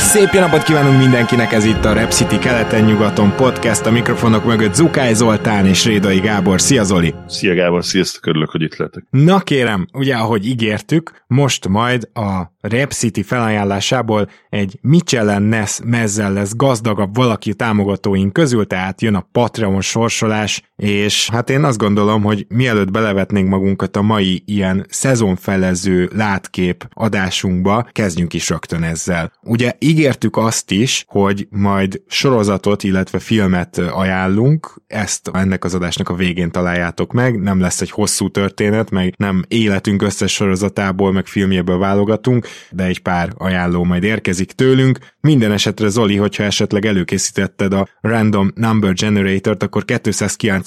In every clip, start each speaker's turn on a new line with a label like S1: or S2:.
S1: Szép jó napot kívánunk mindenkinek, ez itt a Rep City keleten-nyugaton podcast, a mikrofonok mögött Zukály Zoltán és Rédai Gábor. Szia Zoli!
S2: Szia Gábor, sziasztok, örülök, hogy itt lehetek.
S1: Na kérem, ugye ahogy ígértük, most majd a Rep City felajánlásából egy Michelin Ness mezzel lesz gazdagabb valaki támogatóink közül, tehát jön a Patreon sorsolás, és hát én azt gondolom, hogy mielőtt belevetnénk magunkat a mai ilyen szezonfelező látkép adásunkba, kezdjünk is rögtön ezzel. Ugye ígértük azt is, hogy majd sorozatot, illetve filmet ajánlunk, ezt ennek az adásnak a végén találjátok meg, nem lesz egy hosszú történet, meg nem életünk összes sorozatából, meg filmjéből válogatunk, de egy pár ajánló majd érkezik tőlünk. Minden esetre Zoli, hogyha esetleg előkészítetted a Random Number Generator-t, akkor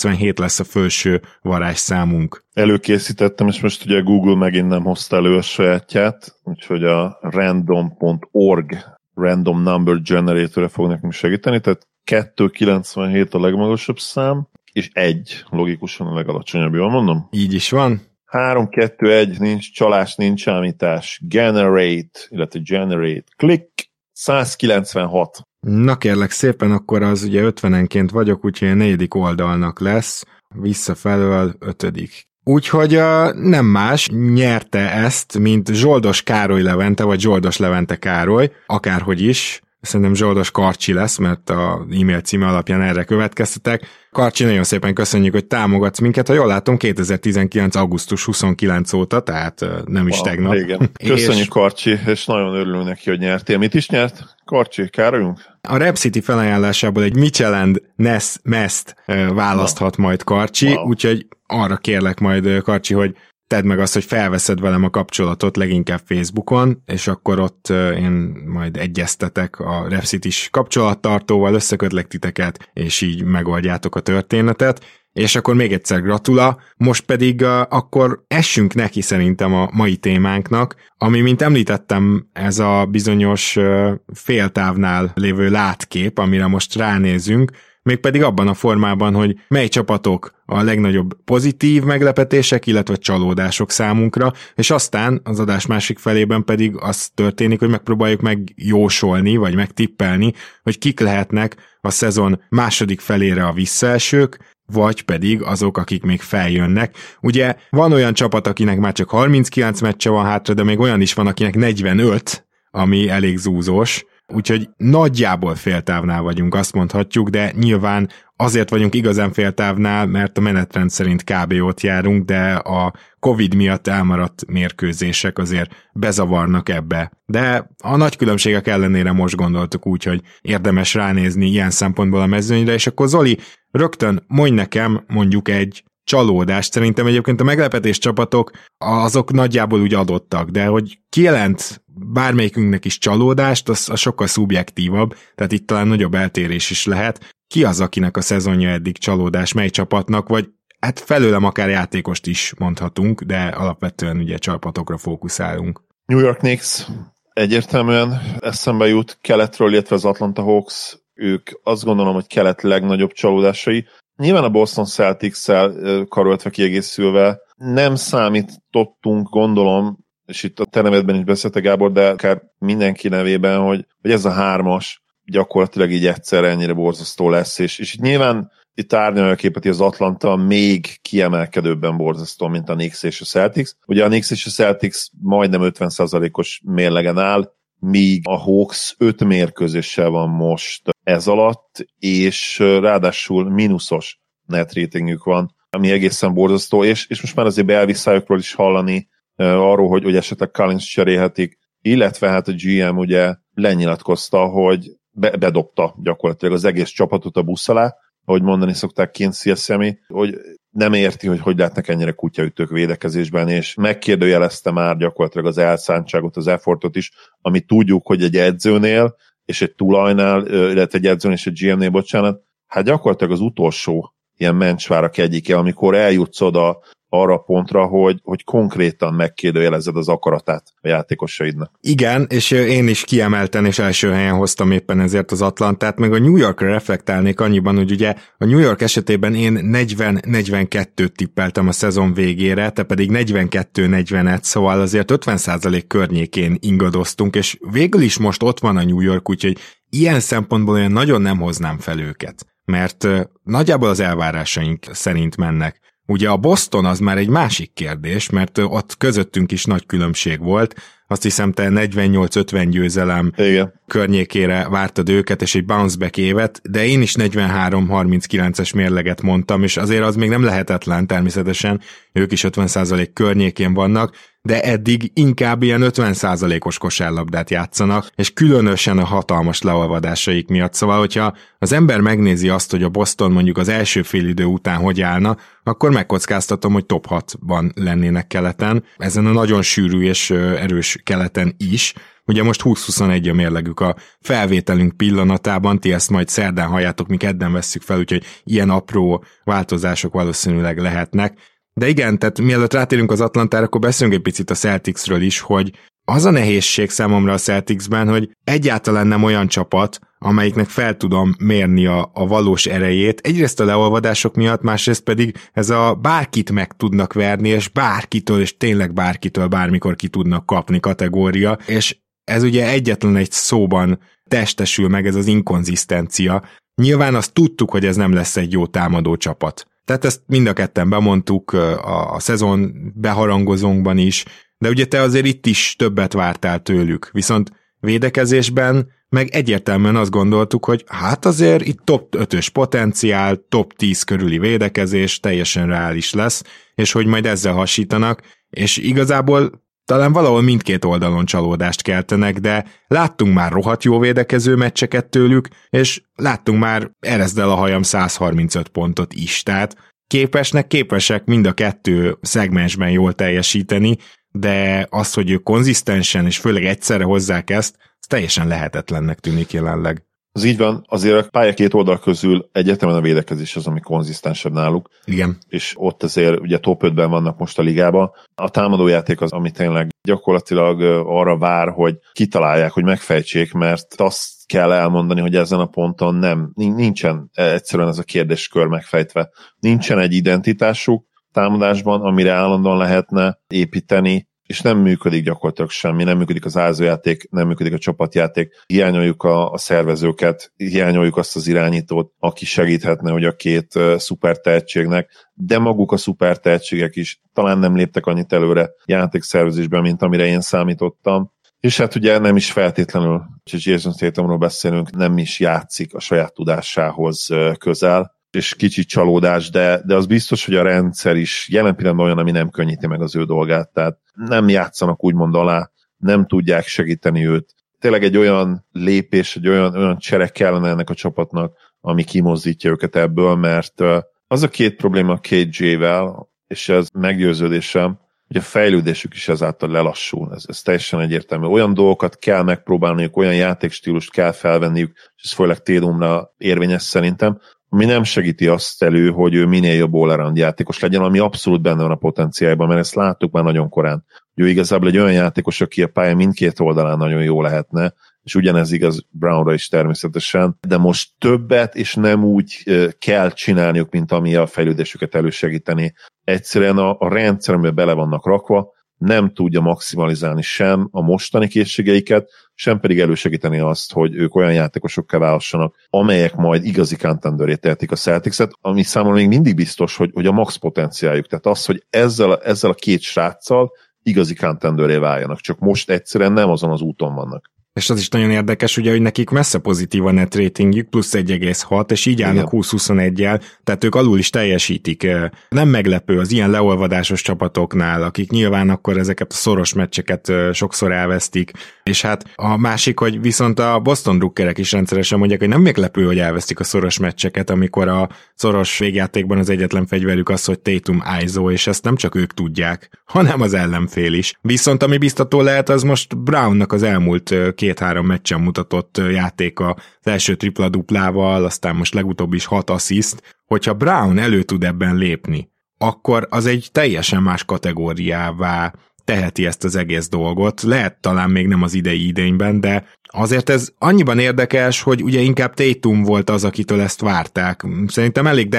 S1: 297 lesz a felső varázsszámunk.
S2: Előkészítettem, és most ugye Google megint nem hozta elő a sajátját, úgyhogy a random.org random number generator fog nekünk segíteni, tehát 297 a legmagasabb szám, és egy logikusan a legalacsonyabb, jól mondom?
S1: Így is van.
S2: 3, 2, 1, nincs csalás, nincs számítás, generate, illetve generate, click, 196.
S1: Na kérlek szépen, akkor az ugye 50-enként vagyok, úgyhogy a negyedik oldalnak lesz, visszafelől ötödik. Úgyhogy uh, nem más, nyerte ezt, mint Zsoldos Károly Levente, vagy Zsoldos Levente Károly, akárhogy is, Szerintem Zsoldos Karcsi lesz, mert a e-mail címe alapján erre következtetek. Karcsi, nagyon szépen köszönjük, hogy támogatsz minket. Ha jól látom, 2019. augusztus 29 óta, tehát nem is wow, tegnap.
S2: Igen. Köszönjük, és... Karcsi, és nagyon örülünk neki, hogy nyertél. Mit is nyert? Karcsi, károljunk?
S1: A Rep City felajánlásából egy Michelin Ness Mest választhat majd Karcsi, wow. úgyhogy arra kérlek majd Karcsi, hogy tedd meg azt, hogy felveszed velem a kapcsolatot leginkább Facebookon, és akkor ott én majd egyeztetek a Repsit kapcsolattartóval, összekötlek titeket, és így megoldjátok a történetet. És akkor még egyszer gratula, most pedig uh, akkor essünk neki szerintem a mai témánknak, ami, mint említettem, ez a bizonyos uh, féltávnál lévő látkép, amire most ránézünk, mégpedig abban a formában, hogy mely csapatok a legnagyobb pozitív meglepetések, illetve csalódások számunkra, és aztán az adás másik felében pedig az történik, hogy megpróbáljuk megjósolni, vagy megtippelni, hogy kik lehetnek a szezon második felére a visszaesők, vagy pedig azok, akik még feljönnek. Ugye van olyan csapat, akinek már csak 39 meccse van hátra, de még olyan is van, akinek 45, ami elég zúzós, úgyhogy nagyjából féltávnál vagyunk, azt mondhatjuk, de nyilván azért vagyunk igazán féltávnál, mert a menetrend szerint kb. ott járunk, de a Covid miatt elmaradt mérkőzések azért bezavarnak ebbe. De a nagy különbségek ellenére most gondoltuk úgy, hogy érdemes ránézni ilyen szempontból a mezőnyre, és akkor Zoli, rögtön mondj nekem mondjuk egy csalódást. Szerintem egyébként a meglepetés csapatok azok nagyjából úgy adottak, de hogy kijelent bármelyikünknek is csalódást, az, az sokkal szubjektívabb, tehát itt talán nagyobb eltérés is lehet. Ki az, akinek a szezonja eddig csalódás, mely csapatnak, vagy hát felőlem akár játékost is mondhatunk, de alapvetően ugye csapatokra fókuszálunk.
S2: New York Knicks egyértelműen eszembe jut keletről, illetve az Atlanta Hawks, ők azt gondolom, hogy kelet legnagyobb csalódásai. Nyilván a Boston Celtics-szel karoltva kiegészülve nem számítottunk, gondolom, és itt a te nevedben is beszélte Gábor, de akár mindenki nevében, hogy, hogy ez a hármas gyakorlatilag így egyszer ennyire borzasztó lesz, és, és itt nyilván itt árnyalja a képet, hogy az Atlanta még kiemelkedőbben borzasztó, mint a Knicks és a Celtics. Ugye a Knicks és a Celtics majdnem 50%-os mérlegen áll, míg a Hawks 5 mérkőzéssel van most ez alatt, és ráadásul mínuszos net ratingjük van, ami egészen borzasztó, és, és most már azért beelvisszájukról is hallani arról, hogy, hogy esetleg Collins cserélhetik, illetve hát a GM ugye lenyilatkozta, hogy be, bedobta gyakorlatilag az egész csapatot a busz alá, ahogy mondani szokták kint Szilszemi, hogy nem érti, hogy hogy lehetnek ennyire kutyaütők védekezésben, és megkérdőjelezte már gyakorlatilag az elszántságot, az effortot is, ami tudjuk, hogy egy edzőnél, és egy tulajnál, illetve egy edzőnél és egy GM-nél, bocsánat, hát gyakorlatilag az utolsó ilyen mencsvárak egyike, amikor eljutsz oda arra pontra, hogy, hogy konkrétan megkérdőjelezed az akaratát a játékosaidnak.
S1: Igen, és én is kiemelten és első helyen hoztam éppen ezért az Atlantát, meg a New Yorkra reflektálnék annyiban, hogy ugye a New York esetében én 40-42-t tippeltem a szezon végére, te pedig 42-41-et, szóval azért 50% környékén ingadoztunk, és végül is most ott van a New York, úgyhogy ilyen szempontból én nagyon nem hoznám fel őket mert nagyjából az elvárásaink szerint mennek. Ugye a Boston az már egy másik kérdés, mert ott közöttünk is nagy különbség volt. Azt hiszem, te 48-50 győzelem Igen. környékére vártad őket, és egy bounce back évet, de én is 43-39-es mérleget mondtam, és azért az még nem lehetetlen természetesen, ők is 50% környékén vannak, de eddig inkább ilyen 50%-os kosárlabdát játszanak, és különösen a hatalmas leolvadásaik miatt. Szóval, hogyha az ember megnézi azt, hogy a Boston mondjuk az első fél idő után hogy állna, akkor megkockáztatom, hogy top 6-ban lennének keleten, ezen a nagyon sűrű és erős keleten is, Ugye most 20-21 a mérlegük a felvételünk pillanatában, ti ezt majd szerdán halljátok, mi kedden vesszük fel, úgyhogy ilyen apró változások valószínűleg lehetnek. De igen, tehát mielőtt rátérünk az Atlantára, akkor beszélünk egy picit a Celticsről is, hogy az a nehézség számomra a Celticsben, hogy egyáltalán nem olyan csapat, amelyiknek fel tudom mérni a, a valós erejét. Egyrészt a leolvadások miatt, másrészt pedig ez a bárkit meg tudnak verni, és bárkitől, és tényleg bárkitől bármikor ki tudnak kapni kategória, és ez ugye egyetlen egy szóban testesül meg ez az inkonzisztencia. Nyilván azt tudtuk, hogy ez nem lesz egy jó támadó csapat. Tehát ezt mind a ketten bemondtuk a, a szezon beharangozónkban is, de ugye te azért itt is többet vártál tőlük, viszont védekezésben meg egyértelműen azt gondoltuk, hogy hát azért itt top 5-ös potenciál, top 10 körüli védekezés teljesen reális lesz, és hogy majd ezzel hasítanak, és igazából talán valahol mindkét oldalon csalódást keltenek, de láttunk már rohadt jó védekező meccseket tőlük, és láttunk már erezd a hajam 135 pontot is, tehát képesnek képesek mind a kettő szegmensben jól teljesíteni, de az, hogy ők konzisztensen és főleg egyszerre hozzák ezt, ez teljesen lehetetlennek tűnik jelenleg.
S2: Az így van, azért a pálya két oldal közül egyetemen a védekezés az, ami konzisztensebb náluk.
S1: Igen.
S2: És ott azért ugye top 5-ben vannak most a ligában. A támadójáték az, ami tényleg gyakorlatilag arra vár, hogy kitalálják, hogy megfejtsék, mert azt kell elmondani, hogy ezen a ponton nem, nincsen egyszerűen ez a kérdéskör megfejtve. Nincsen egy identitásuk támadásban, amire állandóan lehetne építeni, és nem működik gyakorlatilag semmi, nem működik az ázójáték, nem működik a csapatjáték, hiányoljuk a, a szervezőket, hiányoljuk azt az irányítót, aki segíthetne, hogy a két uh, szuper tehetségnek, de maguk a szuper tehetségek is talán nem léptek annyit előre játékszervezésben, mint amire én számítottam. És hát ugye nem is feltétlenül, hogy Jason Tatumról beszélünk, nem is játszik a saját tudásához közel, és kicsit csalódás, de, de az biztos, hogy a rendszer is jelen pillanatban olyan, ami nem könnyíti meg az ő dolgát, tehát nem játszanak úgymond alá, nem tudják segíteni őt. Tényleg egy olyan lépés, egy olyan, olyan csere kellene ennek a csapatnak, ami kimozdítja őket ebből, mert az a két probléma a két J-vel, és ez meggyőződésem, hogy a fejlődésük is ezáltal lelassul. Ez, ez teljesen egyértelmű. Olyan dolgokat kell megpróbálniuk, olyan játékstílust kell felvenniük, és ez főleg Tédumra érvényes szerintem, ami nem segíti azt elő, hogy ő minél jobb all játékos legyen, ami abszolút benne van a potenciálban, mert ezt láttuk már nagyon korán. Ő igazából egy olyan játékos, aki a pálya mindkét oldalán nagyon jó lehetne, és ugyanez igaz Brownra is természetesen, de most többet és nem úgy kell csinálniuk, mint ami a fejlődésüket elősegíteni. Egyszerűen a, a rendszer, amiben bele vannak rakva, nem tudja maximalizálni sem a mostani készségeiket, sem pedig elősegíteni azt, hogy ők olyan játékosokká válhassanak, amelyek majd igazi contenderét tehetik a Celtics-et, ami számomra még mindig biztos, hogy, hogy a max potenciáljuk. Tehát az, hogy ezzel, a, ezzel a két sráccal igazi contenderé váljanak, csak most egyszerűen nem azon az úton vannak.
S1: És az is nagyon érdekes, ugye, hogy nekik messze pozitív a net ratingjük, plusz 1,6, és így állnak 20-21-jel, tehát ők alul is teljesítik. Nem meglepő az ilyen leolvadásos csapatoknál, akik nyilván akkor ezeket a szoros meccseket sokszor elvesztik, és hát a másik, hogy viszont a Boston drukkerek is rendszeresen mondják, hogy nem meglepő, hogy elvesztik a szoros meccseket, amikor a szoros végjátékban az egyetlen fegyverük az, hogy Tatum ISO, és ezt nem csak ők tudják, hanem az ellenfél is. Viszont ami biztató lehet, az most Brownnak az elmúlt két-három meccsen mutatott játéka az első tripla-duplával, aztán most legutóbb is hat assziszt, hogyha Brown elő tud ebben lépni, akkor az egy teljesen más kategóriává teheti ezt az egész dolgot. Lehet talán még nem az idei idényben, de azért ez annyiban érdekes, hogy ugye inkább Tatum volt az, akitől ezt várták. Szerintem elég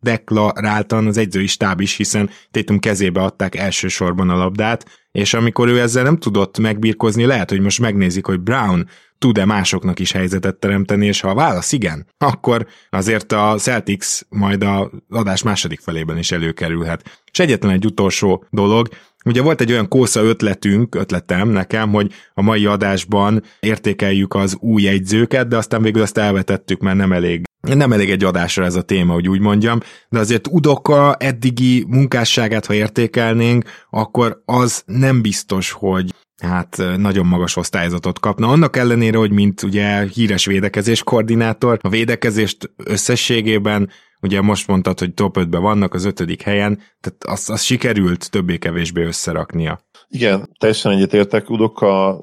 S1: deklaráltan az egyzői stáb is, hiszen Tatum kezébe adták elsősorban a labdát, és amikor ő ezzel nem tudott megbírkozni, lehet, hogy most megnézik, hogy Brown tud-e másoknak is helyzetet teremteni, és ha a válasz igen, akkor azért a Celtics majd a adás második felében is előkerülhet. És egyetlen egy utolsó dolog, Ugye volt egy olyan kósza ötletünk, ötletem nekem, hogy a mai adásban értékeljük az új jegyzőket, de aztán végül azt elvetettük, mert nem elég nem elég egy adásra ez a téma, hogy úgy mondjam, de azért Udoka eddigi munkásságát, ha értékelnénk, akkor az nem biztos, hogy hát nagyon magas osztályzatot kapna. Annak ellenére, hogy mint ugye híres védekezés koordinátor, a védekezést összességében ugye most mondtad, hogy top 5-ben vannak az ötödik helyen, tehát az, az sikerült többé-kevésbé összeraknia.
S2: Igen, teljesen egyetértek, Udoka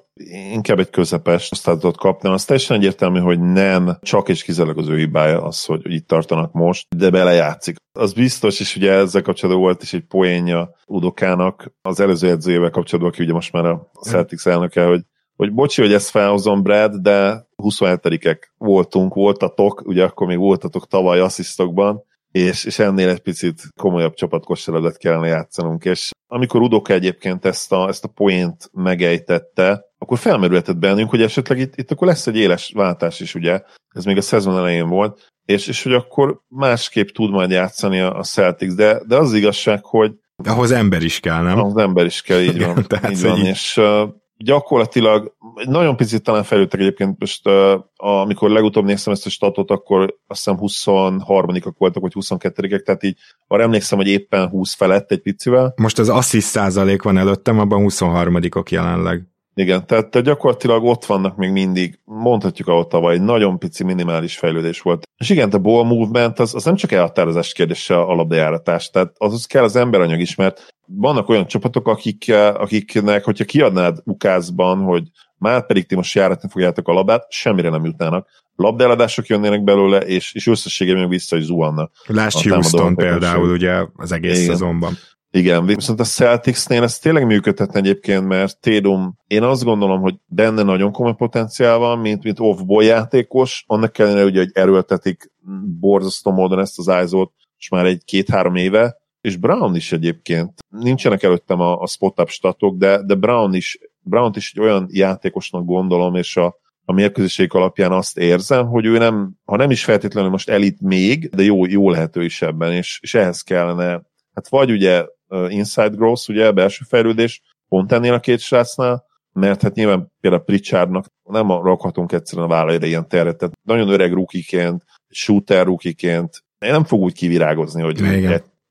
S2: inkább egy közepes osztályzatot kapna. Az teljesen egyértelmű, hogy nem csak és kizárólag az ő hibája az, hogy itt tartanak most, de belejátszik. Az biztos, és ugye ezzel kapcsolatban volt is egy poénja Udokának az előző edzőjével kapcsolatban, aki ugye most már a Celtics elnöke, hogy hogy bocsi, hogy ezt felhozom, Brad, de 27-ek voltunk, voltatok, ugye akkor még voltatok tavaly asszisztokban, és, és ennél egy picit komolyabb csapatkosárlabdát kellene játszanunk, és amikor Udoka egyébként ezt a, ezt a poént megejtette, akkor felmerülhetett bennünk, hogy esetleg itt, itt akkor lesz egy éles váltás is, ugye, ez még a szezon elején volt, és, és hogy akkor másképp tud majd játszani a, a Celtics, de, de az igazság, hogy
S1: ahhoz ember is kell, nem?
S2: Ahhoz ember is kell, így van. Tehát így van. Így... És uh, gyakorlatilag nagyon picit talán fejlődtek egyébként most, uh, amikor legutóbb néztem ezt a statot, akkor azt hiszem 23-ak voltak, vagy 22-ek, tehát így arra emlékszem, hogy éppen 20 felett egy picivel.
S1: Most az asszist százalék van előttem, abban 23-ok jelenleg.
S2: Igen, tehát gyakorlatilag ott vannak még mindig, mondhatjuk ahol tavaly, egy nagyon pici minimális fejlődés volt. És igen, a ball movement az, az nem csak elhatározás kérdése a labdajáratás, tehát az kell az emberanyag is, mert vannak olyan csapatok, akik, akiknek, hogyha kiadnád ukázban, hogy már pedig ti most járatni fogjátok a labdát, semmire nem jutnának. Labdeladások jönnének belőle, és, és összességében vissza is zuhannak.
S1: Lásd Houston például ugye az egész Igen. szezonban.
S2: Igen, viszont a Celticsnél ez tényleg működhetne egyébként, mert Tédum, én azt gondolom, hogy benne nagyon komoly potenciál van, mint, mint off-ball játékos, annak ellenére, ugye, hogy erőltetik borzasztó módon ezt az ájzót, és már egy két-három éve, és Brown is egyébként, nincsenek előttem a, a spot-up statok, de, de Brown is, Brown is egy olyan játékosnak gondolom, és a, a mérkőzéség alapján azt érzem, hogy ő nem, ha nem is feltétlenül most elit még, de jó, jó lehető is ebben, és, és ehhez kellene, hát vagy ugye inside growth, ugye belső fejlődés, pont ennél a két srácnál, mert hát nyilván például Pritchardnak nem rakhatunk egyszerűen a vállaira ilyen terret, tehát nagyon öreg rukiként, shooter rukiként, nem fog úgy kivirágozni, hogy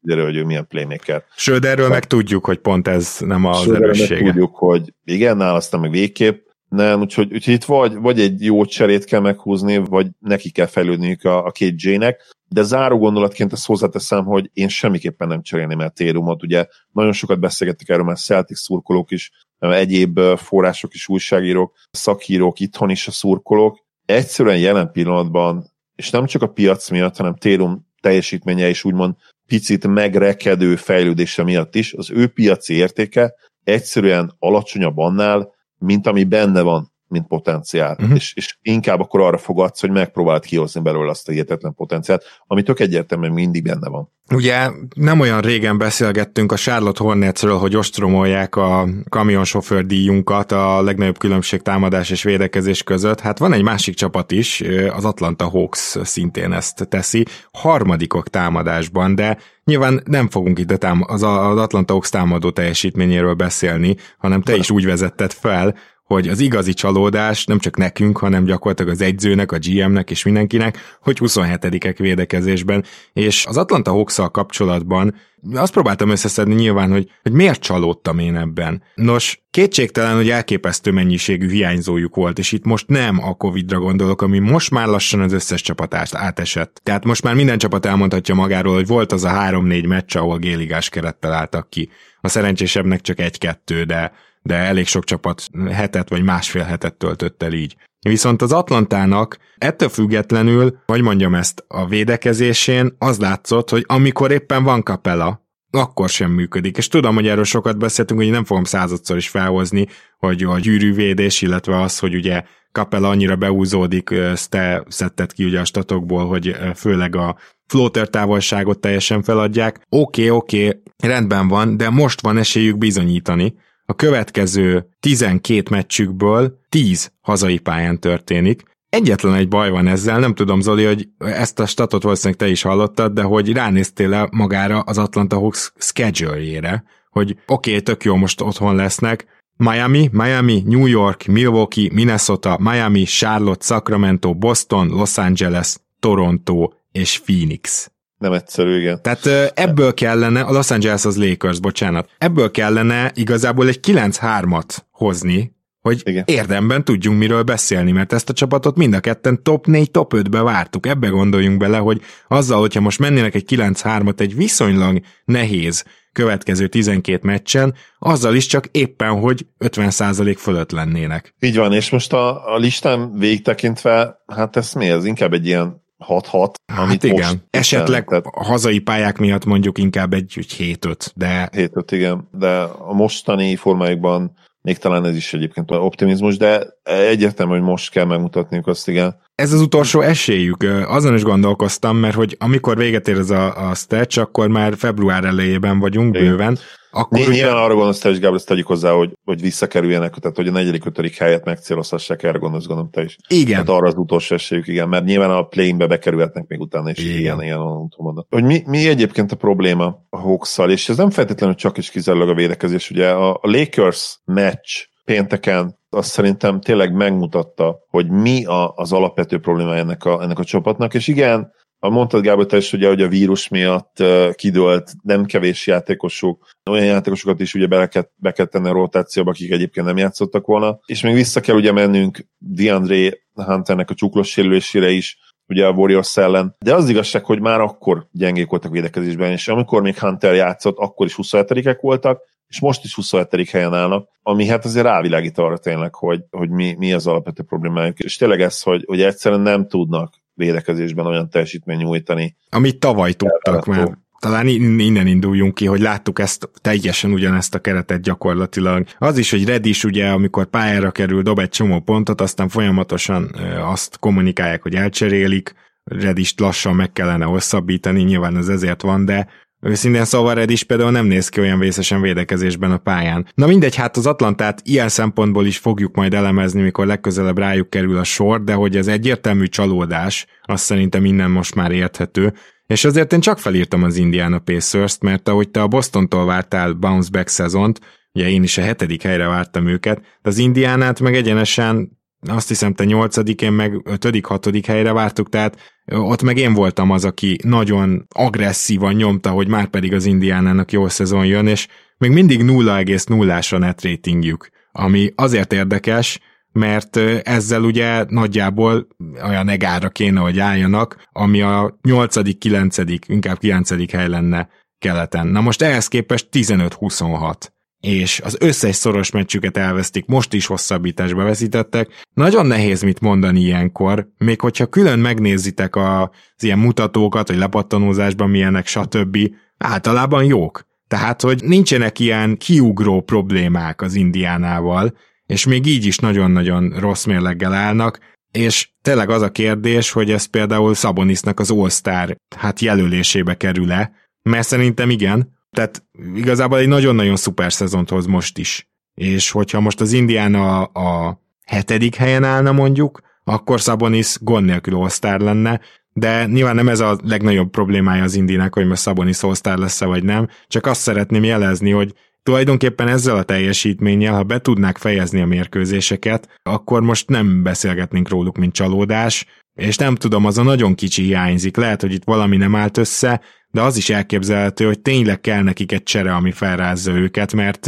S2: kiderül, hogy ő milyen playmaker.
S1: erről meg tudjuk, hogy pont ez nem az Schröderről erőssége.
S2: Meg tudjuk, hogy igen, nála aztán meg végképp, nem, úgyhogy, úgyhogy itt vagy, vagy egy jó cserét kell meghúzni, vagy neki kell fejlődniük a, a két J-nek, de záró gondolatként ezt hozzáteszem, hogy én semmiképpen nem cserélném el Térumot, ugye nagyon sokat beszélgettek erről már Celtics szurkolók is, egyéb források is, újságírók, szakírók, itthon is a szurkolók, egyszerűen jelen pillanatban, és nem csak a piac miatt, hanem Térum teljesítménye is úgymond picit megrekedő fejlődése miatt is, az ő piaci értéke egyszerűen alacsonyabb annál, mint ami benne van, mint potenciál. Uh-huh. És, és inkább akkor arra fogadsz, hogy megpróbáld kihozni belőle azt a hihetetlen potenciált, ami tök egyértelműen mindig benne van.
S1: Ugye nem olyan régen beszélgettünk a Charlotte Hornetsről, hogy ostromolják a kamionsofőr díjunkat a legnagyobb különbség támadás és védekezés között. Hát van egy másik csapat is, az Atlanta Hawks szintén ezt teszi, harmadikok támadásban, de Nyilván nem fogunk itt az Atlanta Hawks támadó teljesítményéről beszélni, hanem te is úgy vezetted fel, hogy az igazi csalódás nem csak nekünk, hanem gyakorlatilag az egyzőnek, a GM-nek és mindenkinek, hogy 27-ek védekezésben, és az Atlanta hawks kapcsolatban azt próbáltam összeszedni nyilván, hogy, hogy miért csalódtam én ebben. Nos, kétségtelen, hogy elképesztő mennyiségű hiányzójuk volt, és itt most nem a Covid-ra gondolok, ami most már lassan az összes csapatást átesett. Tehát most már minden csapat elmondhatja magáról, hogy volt az a 3-4 meccs, ahol géligás kerettel álltak ki. A szerencsésebbnek csak egy-kettő, de de elég sok csapat hetet vagy másfél hetet töltött el így. Viszont az Atlantának ettől függetlenül, vagy mondjam ezt, a védekezésén az látszott, hogy amikor éppen van kapela, akkor sem működik. És tudom, hogy erről sokat beszéltünk, hogy nem fogom századszor is felhozni, hogy a gyűrűvédés, illetve az, hogy ugye Kapela annyira beúzódik, ezt te szedted ki ugye a statokból, hogy főleg a floater távolságot teljesen feladják. Oké, okay, oké, okay, rendben van, de most van esélyük bizonyítani. A következő 12 meccsükből 10 hazai pályán történik, Egyetlen egy baj van ezzel, nem tudom Zoli, hogy ezt a statot valószínűleg te is hallottad, de hogy ránéztél le magára az Atlanta Hawks schedule hogy oké, okay, tök jó, most otthon lesznek, Miami, Miami, New York, Milwaukee, Minnesota, Miami, Charlotte, Sacramento, Boston, Los Angeles, Toronto és Phoenix.
S2: Nem egyszerű, igen.
S1: Tehát ebből kellene, a Los Angeles az Lakers, bocsánat, ebből kellene igazából egy 9-3-at hozni, hogy Igen. érdemben tudjunk miről beszélni, mert ezt a csapatot mind a ketten top 4, top 5-be vártuk. Ebbe gondoljunk bele, hogy azzal, hogyha most mennének egy 9-3-at egy viszonylag nehéz következő 12 meccsen, azzal is csak éppen, hogy 50% fölött lennének.
S2: Így van, és most a, a listán végtekintve, hát ez mi? Ez inkább egy ilyen 6-6.
S1: Hát amit igen, most esetleg tehát... a hazai pályák miatt mondjuk inkább egy, egy 7-5, de...
S2: 7-5, igen, de a mostani formájukban még talán ez is egyébként optimizmus, de egyértelmű, hogy most kell megmutatniuk azt, igen.
S1: Ez az utolsó esélyük. Azon is gondolkoztam, mert hogy amikor véget ér ez a, a stretch, akkor már február elejében vagyunk igen. bőven,
S2: akkor Nyilván ugye... arra gondolsz te is, Gábor, ezt tegyük hozzá, hogy, hogy visszakerüljenek, tehát hogy a negyedik, ötödik helyet megcélozhassák, erre gondolsz, gondolom te is.
S1: Igen.
S2: Tehát arra az utolsó esélyük, igen, mert nyilván a play-inbe bekerülhetnek még utána, és igen, igen, ilyen mondom. Hogy mi, mi egyébként a probléma a hawks és ez nem feltétlenül csak is kizárólag a védekezés, ugye a, a Lakers meccs pénteken azt szerintem tényleg megmutatta, hogy mi a, az alapvető probléma ennek a, ennek a csapatnak, és igen, a mondtad Gábor, te is ugye, hogy a vírus miatt kidőlt nem kevés játékosok, olyan játékosokat is ugye be kell, be kell tenni a rotációba, akik egyébként nem játszottak volna, és még vissza kell ugye mennünk DeAndre Hunternek a csuklos sérülésére is, ugye a Warriors ellen, de az igazság, hogy már akkor gyengék voltak védekezésben, és amikor még Hunter játszott, akkor is 27-ek voltak, és most is 27. helyen állnak, ami hát azért rávilágít arra tényleg, hogy, hogy mi, mi az alapvető problémájuk. És tényleg ez, hogy, hogy egyszerűen nem tudnak védekezésben olyan teljesítmény nyújtani.
S1: Amit tavaly tudtak már. Talán innen induljunk ki, hogy láttuk ezt teljesen ugyanezt a keretet gyakorlatilag. Az is, hogy Redis ugye, amikor pályára kerül, dob egy csomó pontot, aztán folyamatosan azt kommunikálják, hogy elcserélik, Redist lassan meg kellene hosszabbítani, nyilván ez ezért van, de Őszintén szóval Red is például nem néz ki olyan vészesen védekezésben a pályán. Na mindegy, hát az Atlantát ilyen szempontból is fogjuk majd elemezni, mikor legközelebb rájuk kerül a sor, de hogy ez egyértelmű csalódás, azt szerintem innen most már érthető. És azért én csak felírtam az Indiana Pacers-t, mert ahogy te a Bostontól vártál bounce back szezont, ugye én is a hetedik helyre vártam őket, de az Indiánát meg egyenesen azt hiszem te nyolcadik, én meg ötödik, hatodik helyre vártuk, tehát ott meg én voltam az, aki nagyon agresszívan nyomta, hogy már pedig az Indiánának jó szezon jön, és még mindig 0,0-ás a net ratingjük, ami azért érdekes, mert ezzel ugye nagyjából olyan negára kéne, hogy álljanak, ami a 8., 9., inkább 9. hely lenne keleten. Na most ehhez képest 15-26 és az összes szoros meccsüket elvesztik, most is hosszabbításba veszítettek. Nagyon nehéz mit mondani ilyenkor, még hogyha külön megnézitek az ilyen mutatókat, hogy lepattanózásban milyenek, stb. általában jók. Tehát, hogy nincsenek ilyen kiugró problémák az indiánával, és még így is nagyon-nagyon rossz mérleggel állnak, és tényleg az a kérdés, hogy ez például Szabonisznak az All-Star hát jelölésébe kerül-e, mert szerintem igen, tehát igazából egy nagyon-nagyon szuper szezont hoz most is. És hogyha most az Indiana a, a hetedik helyen állna mondjuk, akkor Szabonis gond nélkül all lenne, de nyilván nem ez a legnagyobb problémája az Indinek, hogy most Szabonis all lesz-e vagy nem, csak azt szeretném jelezni, hogy tulajdonképpen ezzel a teljesítménnyel, ha be tudnák fejezni a mérkőzéseket, akkor most nem beszélgetnénk róluk, mint csalódás, és nem tudom, az a nagyon kicsi hiányzik, lehet, hogy itt valami nem állt össze, de az is elképzelhető, hogy tényleg kell nekik egy csere, ami felrázza őket, mert,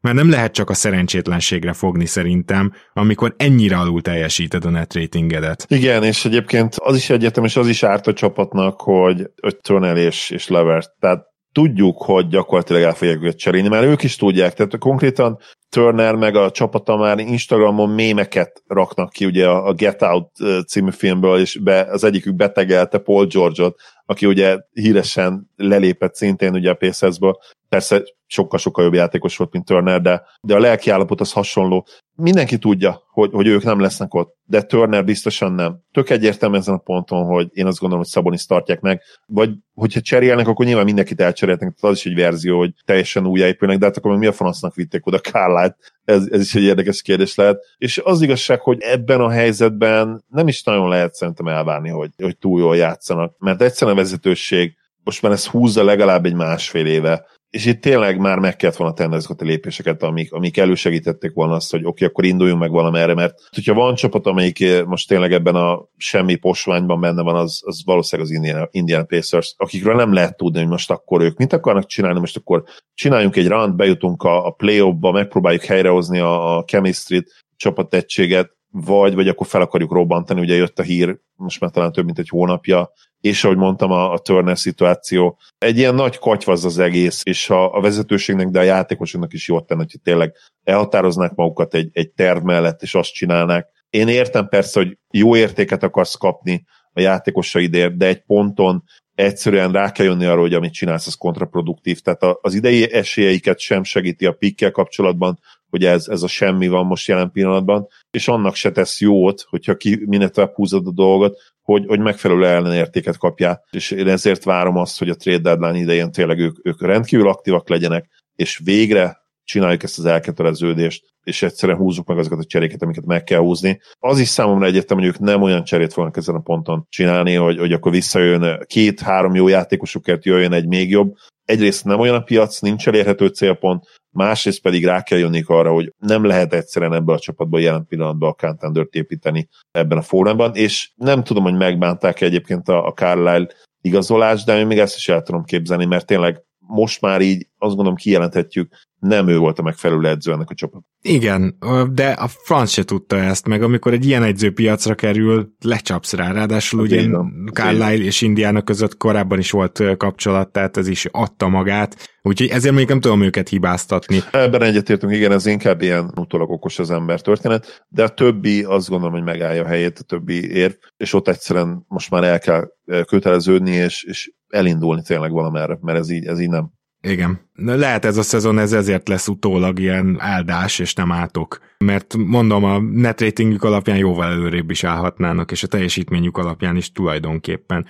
S1: mert nem lehet csak a szerencsétlenségre fogni szerintem, amikor ennyire alul teljesíted a net ratingedet.
S2: Igen, és egyébként az is egyetem, és az is árt a csapatnak, hogy, hogy Tronel és, és Levert, tehát tudjuk, hogy gyakorlatilag el fogják őket cserélni, mert ők is tudják, tehát konkrétan Turner meg a csapata már Instagramon mémeket raknak ki, ugye a Get Out című filmből, és be, az egyikük betegelte Paul George-ot, aki ugye híresen lelépett szintén ugye a Pacersből, persze sokkal-sokkal jobb játékos volt, mint Turner, de, de a lelki állapot az hasonló. Mindenki tudja, hogy, hogy ők nem lesznek ott, de Turner biztosan nem. Tök egyértelmű ezen a ponton, hogy én azt gondolom, hogy Szabonis tartják meg, vagy hogyha cserélnek, akkor nyilván mindenkit elcserélnek, tehát az is egy verzió, hogy teljesen újjáépülnek, de hát akkor mi a franasznak vitték oda Carlisle? Ez, ez is egy érdekes kérdés lehet. És az igazság, hogy ebben a helyzetben nem is nagyon lehet szerintem elvárni, hogy, hogy túl jól játszanak, mert egyszerűen a vezetőség most már ez húzza legalább egy másfél éve, és itt tényleg már meg kellett volna tenni azokat a lépéseket, amik, amik elősegítették volna azt, hogy oké, okay, akkor induljunk meg valamerre, mert hogyha van csapat, amelyik eh, most tényleg ebben a semmi posványban benne van, az, az valószínűleg az Indiana, Indiana Pacers, akikről nem lehet tudni, hogy most akkor ők mit akarnak csinálni, most akkor csináljunk egy rand, bejutunk a, a play-offba, megpróbáljuk helyrehozni a, a chemistry-t, csapategységet, vagy, vagy akkor fel akarjuk robbantani, ugye jött a hír, most már talán több mint egy hónapja, és ahogy mondtam, a, a Turner szituáció. Egy ilyen nagy katyvaz az egész, és a, a vezetőségnek, de a játékosoknak is jót tenne, hogy tényleg elhatároznák magukat egy, egy terv mellett, és azt csinálnák. Én értem persze, hogy jó értéket akarsz kapni a játékosaidért, de egy ponton egyszerűen rá kell jönni arra, hogy amit csinálsz, az kontraproduktív. Tehát az idei esélyeiket sem segíti a pikkel kapcsolatban, hogy ez, ez a semmi van most jelen pillanatban, és annak se tesz jót, hogyha ki minél tovább húzod a dolgot, hogy, hogy megfelelő ellenértéket kapjál. És én ezért várom azt, hogy a trade deadline idején tényleg ők, ők rendkívül aktívak legyenek, és végre csináljuk ezt az elköteleződést, és egyszerűen húzzuk meg azokat a cseréket, amiket meg kell húzni. Az is számomra egyértelmű, hogy ők nem olyan cserét fognak ezen a ponton csinálni, hogy, hogy akkor visszajön két-három jó játékosukért jöjjön egy még jobb. Egyrészt nem olyan a piac, nincs elérhető célpont, másrészt pedig rá kell jönni arra, hogy nem lehet egyszerűen ebbe a csapatban jelen pillanatban a contendert építeni ebben a fórumban, és nem tudom, hogy megbánták egyébként a, a Carlisle igazolás, de én még ezt is el tudom képzelni, mert tényleg most már így azt gondolom kijelenthetjük, nem ő volt a megfelelő edző ennek a csapat.
S1: Igen, de a franc se tudta ezt, meg amikor egy ilyen edző piacra kerül, lecsapsz rá, ráadásul ugye Carlisle és Indiának között korábban is volt kapcsolat, tehát ez is adta magát, úgyhogy ezért még nem tudom őket hibáztatni.
S2: Ebben egyetértünk, igen, ez inkább ilyen utólag okos az ember történet, de a többi azt gondolom, hogy megállja a helyét, a többi érv, és ott egyszerűen most már el kell köteleződni, és, és elindulni tényleg valamerre, mert ez így, ez így nem.
S1: Igen. Lehet ez a szezon, ez ezért lesz utólag ilyen áldás, és nem átok. Mert mondom, a net ratingük alapján jóval előrébb is állhatnának, és a teljesítményük alapján is tulajdonképpen.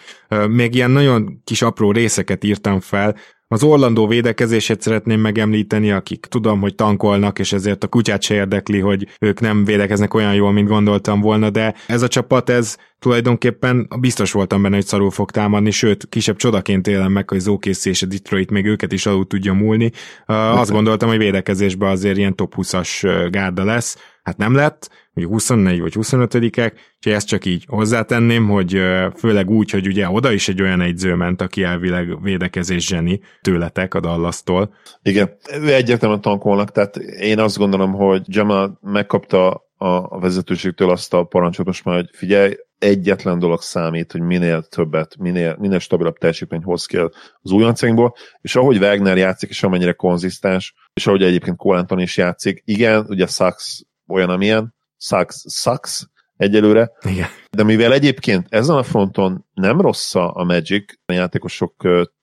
S1: Még ilyen nagyon kis apró részeket írtam fel, az Orlandó védekezését szeretném megemlíteni, akik tudom, hogy tankolnak, és ezért a kutyát se érdekli, hogy ők nem védekeznek olyan jól, mint gondoltam volna, de ez a csapat, ez tulajdonképpen biztos voltam benne, hogy szarul fog támadni, sőt, kisebb csodaként élem meg, hogy az OKC és a Detroit még őket is alul tudja múlni. Azt gondoltam, hogy védekezésben azért ilyen top 20-as gárda lesz, hát nem lett, hogy 24 vagy 25-ek, és ezt csak így hozzátenném, hogy főleg úgy, hogy ugye oda is egy olyan egyző ment, aki elvileg védekezés zseni tőletek a Dallasztól.
S2: Igen, egyértelműen tankolnak, tehát én azt gondolom, hogy Jamal megkapta a vezetőségtől azt a parancsot most már, hogy figyelj, egyetlen dolog számít, hogy minél többet, minél, minél stabilabb teljesítményt hoz ki az újoncainkból, és ahogy Wagner játszik, és amennyire konzisztens, és ahogy egyébként Colanton is játszik, igen, ugye Sachs olyan, amilyen, Sachs, Sachs egyelőre,
S1: igen.
S2: de mivel egyébként ezen a fronton nem rossz a Magic, a játékosok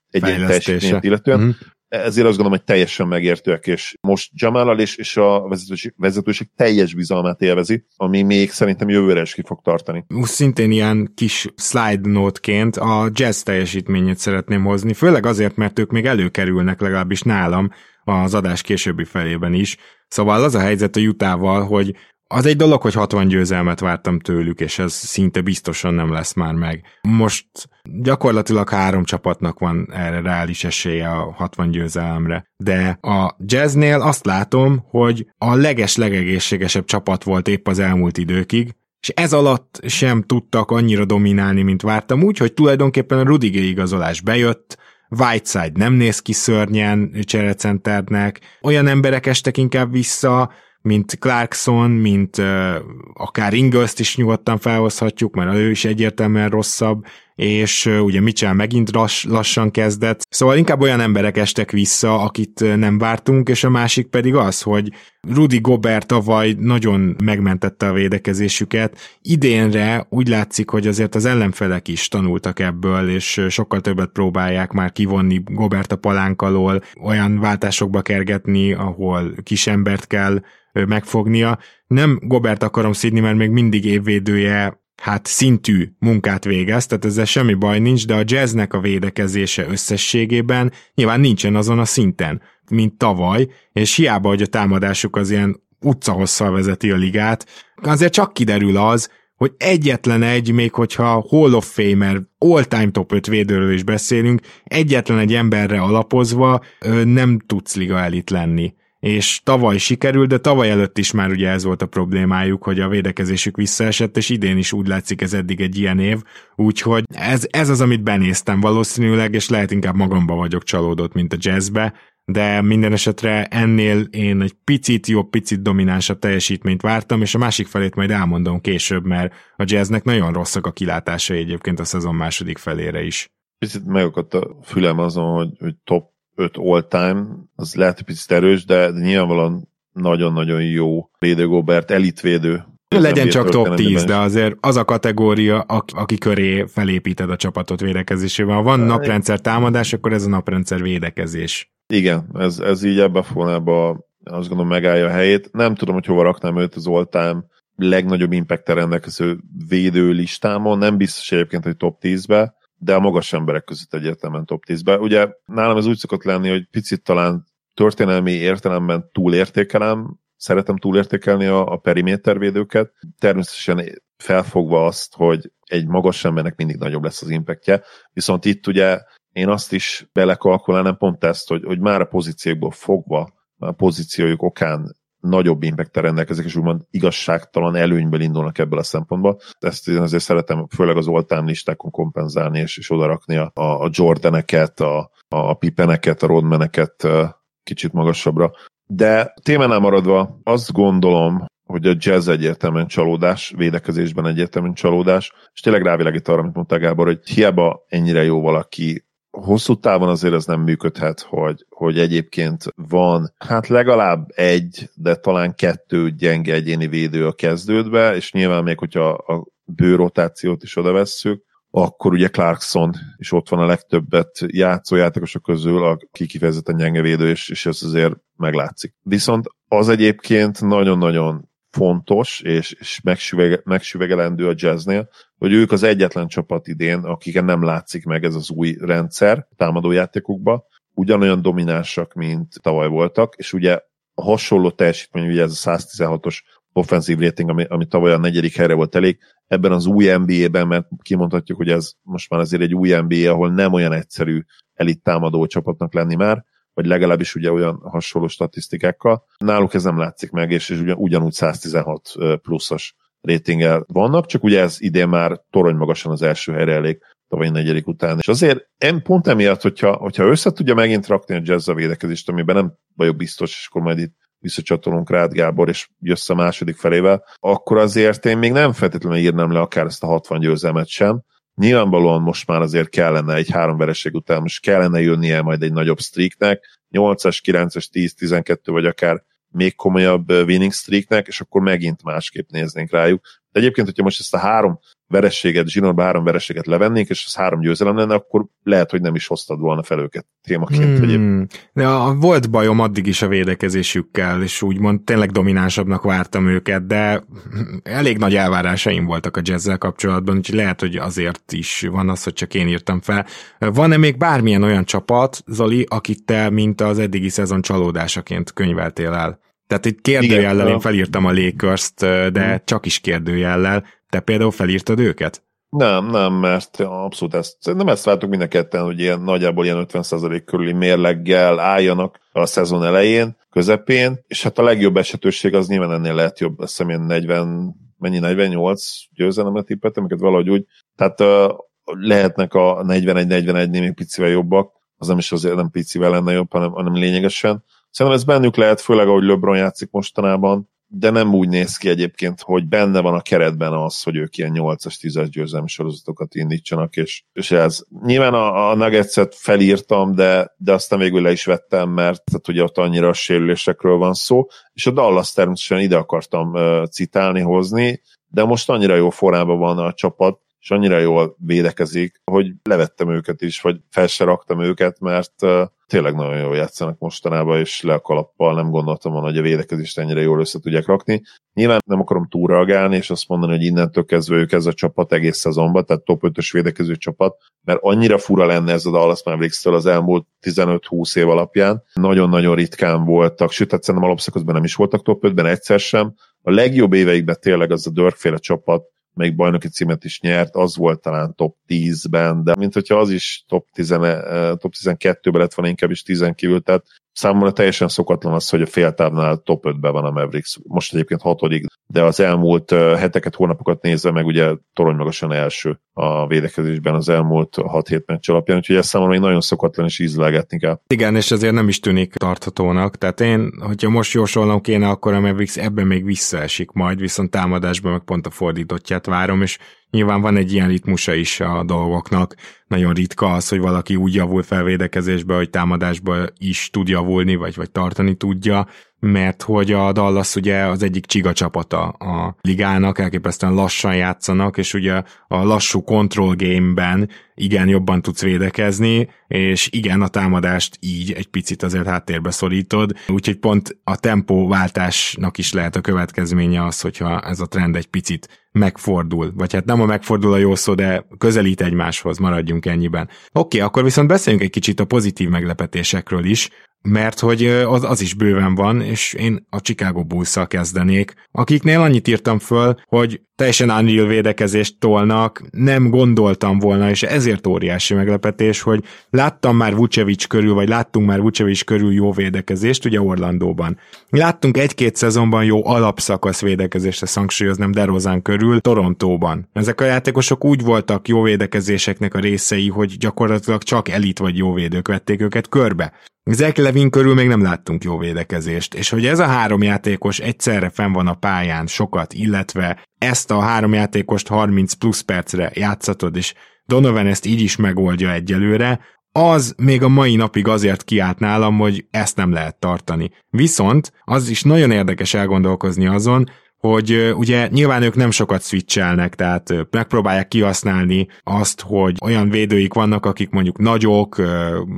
S2: egyéni teljesítményt illetően, mm ezért azt gondolom, hogy teljesen megértőek, és most Jamal és, és a vezetőség, vezetőség teljes bizalmát élvezi, ami még szerintem jövőre is ki fog tartani.
S1: Szintén ilyen kis slide note-ként a jazz teljesítményét szeretném hozni, főleg azért, mert ők még előkerülnek legalábbis nálam az adás későbbi felében is. Szóval az a helyzet a jutával, hogy az egy dolog, hogy 60 győzelmet vártam tőlük, és ez szinte biztosan nem lesz már meg. Most gyakorlatilag három csapatnak van erre reális esélye a 60 győzelemre, de a jazznél azt látom, hogy a leges legegészségesebb csapat volt épp az elmúlt időkig, és ez alatt sem tudtak annyira dominálni, mint vártam, úgyhogy tulajdonképpen a Rudigé igazolás bejött, Whiteside nem néz ki szörnyen cserecenternek, olyan emberek estek inkább vissza, mint Clarkson, mint uh, akár Ingolst is nyugodtan felhozhatjuk, mert ő is egyértelműen rosszabb, és ugye Mitchell megint lass, lassan kezdett. Szóval inkább olyan emberek estek vissza, akit nem vártunk, és a másik pedig az, hogy Rudy Gobert tavaly nagyon megmentette a védekezésüket. Idénre úgy látszik, hogy azért az ellenfelek is tanultak ebből, és sokkal többet próbálják már kivonni Gobert a palánk alól, olyan váltásokba kergetni, ahol kis embert kell megfognia. Nem Gobert akarom szídni, mert még mindig évvédője hát szintű munkát végez, tehát ezzel semmi baj nincs, de a jazznek a védekezése összességében nyilván nincsen azon a szinten, mint tavaly, és hiába, hogy a támadásuk az ilyen utcahosszal vezeti a ligát, azért csak kiderül az, hogy egyetlen egy, még hogyha Hall of Famer, all-time top 5 védőről is beszélünk, egyetlen egy emberre alapozva nem tudsz liga elit lenni és tavaly sikerült, de tavaly előtt is már ugye ez volt a problémájuk, hogy a védekezésük visszaesett, és idén is úgy látszik ez eddig egy ilyen év, úgyhogy ez, ez az, amit benéztem valószínűleg, és lehet inkább magamba vagyok csalódott, mint a jazzbe, de minden esetre ennél én egy picit jobb, picit dominánsabb teljesítményt vártam, és a másik felét majd elmondom később, mert a jazznek nagyon rosszak a kilátásai egyébként a szezon második felére is.
S2: Picit megakadt a fülem azon, hogy, hogy top 5 all-time, az lehet, hogy picit erős, de, nyilvánvalóan nagyon-nagyon jó védőgóbert, elitvédő.
S1: Legyen csak top 10, de azért az a kategória, aki köré felépíted a csapatot védekezésével. Ha van naprendszer támadás, akkor ez a naprendszer védekezés.
S2: Igen, ez, ez így ebbe a formába azt gondolom megállja a helyét. Nem tudom, hogy hova raknám őt az all-time legnagyobb impact rendelkező védő listámon, nem biztos egyébként, hogy top 10-be, de a magas emberek között egyértelműen top 10-be. Ugye nálam ez úgy szokott lenni, hogy picit talán történelmi értelemben túlértékelem, szeretem túlértékelni a, a perimétervédőket, természetesen felfogva azt, hogy egy magas embernek mindig nagyobb lesz az impactje, viszont itt ugye én azt is belekalkulálnám pont ezt, hogy, hogy már a pozíciókból fogva, a pozíciójuk okán nagyobb impact rendelkezik, és úgymond igazságtalan előnyből indulnak ebből a szempontból. Ezt én azért szeretem főleg az oltám listákon kompenzálni, és, és odarakni a, a Jordaneket, a, a Pippeneket, a Rodmaneket kicsit magasabbra. De témánál maradva azt gondolom, hogy a jazz egyértelműen csalódás, védekezésben egyértelműen csalódás, és tényleg rávilágít arra, amit mondta Gábor, hogy hiába ennyire jó valaki hosszú távon azért ez nem működhet, hogy, hogy egyébként van hát legalább egy, de talán kettő gyenge egyéni védő a kezdődbe, és nyilván még, hogyha a bőrotációt is oda vesszük, akkor ugye Clarkson is ott van a legtöbbet játszó játékosok közül, aki kifejezetten gyenge védő, és, és ez azért meglátszik. Viszont az egyébként nagyon-nagyon fontos és, és megsüvege, megsüvegelendő a jazznél, hogy ők az egyetlen csapat idén, akiken nem látszik meg ez az új rendszer támadójátékukba, ugyanolyan dominánsak, mint tavaly voltak, és ugye a hasonló teljesítmény, ugye ez a 116-os offenzív rating, ami, ami tavaly a negyedik helyre volt elég, ebben az új NBA-ben, mert kimondhatjuk, hogy ez most már azért egy új NBA, ahol nem olyan egyszerű elit támadó csapatnak lenni már, vagy legalábbis ugye olyan hasonló statisztikákkal. Náluk ez nem látszik meg, és, és ugyan, ugyanúgy 116 pluszos ratinggel vannak, csak ugye ez idén már torony magasan az első helyre elég tavaly negyedik után. És azért én pont emiatt, hogyha, hogyha össze tudja megint rakni a jazz a védekezést, amiben nem vagyok biztos, és akkor majd itt visszacsatolunk rád, Gábor, és jössz a második felével, akkor azért én még nem feltétlenül írnám le akár ezt a 60 győzelmet sem, Nyilvánvalóan most már azért kellene egy három vereség után, most kellene jönnie majd egy nagyobb streaknek, 8-as, 9-es, 10, 12 vagy akár még komolyabb winning streaknek, és akkor megint másképp néznénk rájuk. De egyébként, hogyha most ezt a három verességet, zsinórba három verességet levennénk, és az három győzelem lenne, akkor lehet, hogy nem is hoztad volna fel őket témaként. Hmm.
S1: De a, volt bajom addig is a védekezésükkel, és úgymond tényleg dominánsabbnak vártam őket, de elég nagy elvárásaim voltak a jazzzel kapcsolatban, úgyhogy lehet, hogy azért is van az, hogy csak én írtam fel. Van-e még bármilyen olyan csapat, Zoli, akit te, mint az eddigi szezon csalódásaként könyveltél el? Tehát itt kérdőjellel én felírtam a lakers de hmm. csak is kérdőjellel. Te például felírtad őket?
S2: Nem, nem, mert abszolút ezt, nem ezt vártuk mind a ketten, hogy ilyen, nagyjából ilyen 50% körüli mérleggel álljanak a szezon elején, közepén, és hát a legjobb esetőség az nyilván ennél lehet jobb, azt hiszem ilyen 40, mennyi 48 győzelemre tippettem, amiket valahogy úgy, tehát uh, lehetnek a 41-41-nél még picivel jobbak, az nem is azért nem picivel lenne jobb, hanem, hanem lényegesen. Szerintem ez bennük lehet, főleg ahogy LeBron játszik mostanában, de nem úgy néz ki egyébként, hogy benne van a keretben az, hogy ők ilyen 8-as, 10-es győzelmi sorozatokat indítsanak, és, és ez. Nyilván a, a Nuggets-et felírtam, de, de aztán végül le is vettem, mert tehát ugye ott annyira a sérülésekről van szó, és a Dallas természetesen ide akartam uh, citálni, hozni, de most annyira jó formában van a csapat, és annyira jól védekezik, hogy levettem őket is, vagy fel se raktam őket, mert uh, tényleg nagyon jól játszanak mostanában, és le a kalappal nem gondoltam volna, hogy a védekezést ennyire jól össze tudják rakni. Nyilván nem akarom túlreagálni, és azt mondani, hogy innentől kezdve ők ez a csapat egész szezonban, tehát top 5-ös védekező csapat, mert annyira fura lenne ez a Dallas mavericks az elmúlt 15-20 év alapján. Nagyon-nagyon ritkán voltak, sőt, hát szerintem alapszakaszban nem is voltak top 5-ben egyszer sem. A legjobb éveikben tényleg az a Dörkféle csapat még bajnoki címet is nyert, az volt talán top 10-ben, de mint hogyha az is top, 10, eh, top 12-ben lett volna, inkább is 10 kívül, tehát Számomra teljesen szokatlan az, hogy a féltávnál top 5-ben van a Mavericks. Most egyébként hatodik, de az elmúlt heteket, hónapokat nézve meg ugye torony magasan első a védekezésben az elmúlt 6-7 meccs alapján, úgyhogy ez számomra még nagyon szokatlan és ízlelgetni kell.
S1: Igen, és ezért nem is tűnik tarthatónak. Tehát én, hogyha most jósolnom kéne, akkor a Mavericks ebben még visszaesik majd, viszont támadásban meg pont a fordítottját várom, és Nyilván van egy ilyen ritmusa is a dolgoknak. Nagyon ritka az, hogy valaki úgy javul felvédekezésbe, hogy támadásba is tud javulni, vagy, vagy tartani tudja mert hogy a Dallas ugye az egyik csiga csapata a ligának, elképesztően lassan játszanak, és ugye a lassú control game-ben igen, jobban tudsz védekezni, és igen, a támadást így egy picit azért háttérbe szorítod, úgyhogy pont a tempóváltásnak is lehet a következménye az, hogyha ez a trend egy picit megfordul, vagy hát nem a megfordul a jó szó, de közelít egymáshoz, maradjunk ennyiben. Oké, okay, akkor viszont beszéljünk egy kicsit a pozitív meglepetésekről is, mert hogy az, az is bőven van, és én a Chicago bulls kezdenék, akiknél annyit írtam föl, hogy teljesen unreal védekezést tolnak, nem gondoltam volna, és ezért óriási meglepetés, hogy láttam már Vucevic körül, vagy láttunk már Vucevic körül jó védekezést, ugye Orlandóban. Láttunk egy-két szezonban jó alapszakasz védekezést, ezt hangsúlyoznám DeRozan körül, Torontóban. Ezek a játékosok úgy voltak jó védekezéseknek a részei, hogy gyakorlatilag csak elit vagy jó védők vették őket körbe. Zach Levin körül még nem láttunk jó védekezést, és hogy ez a három játékos egyszerre fenn van a pályán sokat, illetve ezt a három játékost 30 plusz percre játszatod, és Donovan ezt így is megoldja egyelőre, az még a mai napig azért kiállt nálam, hogy ezt nem lehet tartani. Viszont az is nagyon érdekes elgondolkozni azon, hogy ugye nyilván ők nem sokat switchelnek, tehát megpróbálják kihasználni azt, hogy olyan védőik vannak, akik mondjuk nagyok,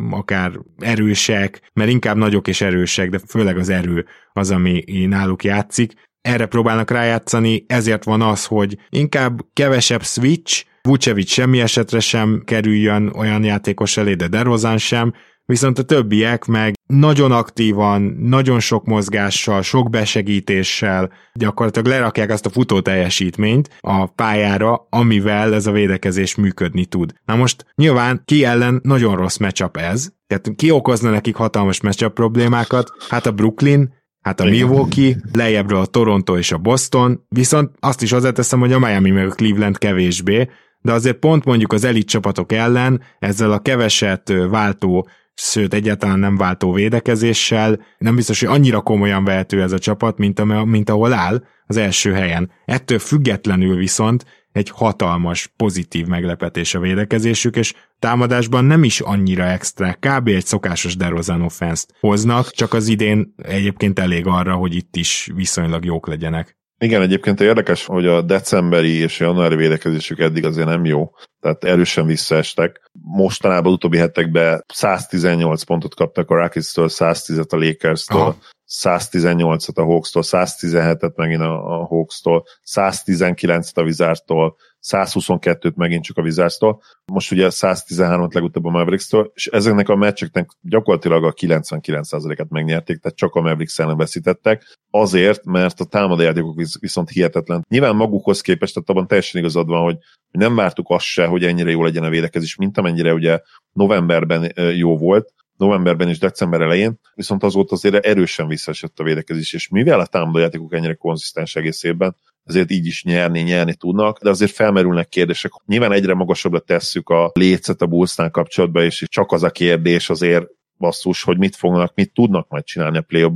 S1: akár erősek, mert inkább nagyok és erősek, de főleg az erő az, ami náluk játszik. Erre próbálnak rájátszani, ezért van az, hogy inkább kevesebb switch, Vucevic semmi esetre sem kerüljön olyan játékos elé, de DeRozan sem, viszont a többiek meg nagyon aktívan, nagyon sok mozgással, sok besegítéssel gyakorlatilag lerakják azt a futó teljesítményt a pályára, amivel ez a védekezés működni tud. Na most nyilván ki ellen nagyon rossz matchup ez, tehát ki okozna nekik hatalmas matchup problémákat? Hát a Brooklyn, hát a Milwaukee, lejjebbről a Toronto és a Boston, viszont azt is hozzáteszem, hogy a Miami meg a Cleveland kevésbé, de azért pont mondjuk az elit csapatok ellen ezzel a keveset váltó sőt egyáltalán nem váltó védekezéssel, nem biztos, hogy annyira komolyan vehető ez a csapat, mint, a, mint ahol áll az első helyen. Ettől függetlenül viszont egy hatalmas, pozitív meglepetés a védekezésük, és támadásban nem is annyira extra, kb. egy szokásos DeRozan offense hoznak, csak az idén egyébként elég arra, hogy itt is viszonylag jók legyenek.
S2: Igen, egyébként érdekes, hogy a decemberi és januári védekezésük eddig azért nem jó, tehát erősen visszaestek. Mostanában utóbbi hetekben 118 pontot kaptak a Rockets-től, 110-et a Lakers-től, 118-at a Hawks-tól, 117-et megint a, a Hawks-tól, 119-et a Wizards-tól, 122-t megint csak a Wizards-tól, most ugye 113-at legutóbb a Mavericks-től, és ezeknek a meccseknek gyakorlatilag a 99%-et megnyerték, tehát csak a Mavericks ellen veszítettek, azért, mert a támadójátékok viszont hihetetlen. Nyilván magukhoz képest, tehát abban teljesen igazad van, hogy nem vártuk azt se, hogy ennyire jó legyen a védekezés, mint amennyire ugye novemberben jó volt, novemberben és december elején, viszont azóta azért erősen visszaesett a védekezés, és mivel a támadójátékok ennyire konzisztens egész évben, ezért így is nyerni, nyerni tudnak, de azért felmerülnek kérdések. Nyilván egyre magasabbra tesszük a lécet a Bullsnál kapcsolatban, és csak az a kérdés azért basszus, hogy mit fognak, mit tudnak majd csinálni a play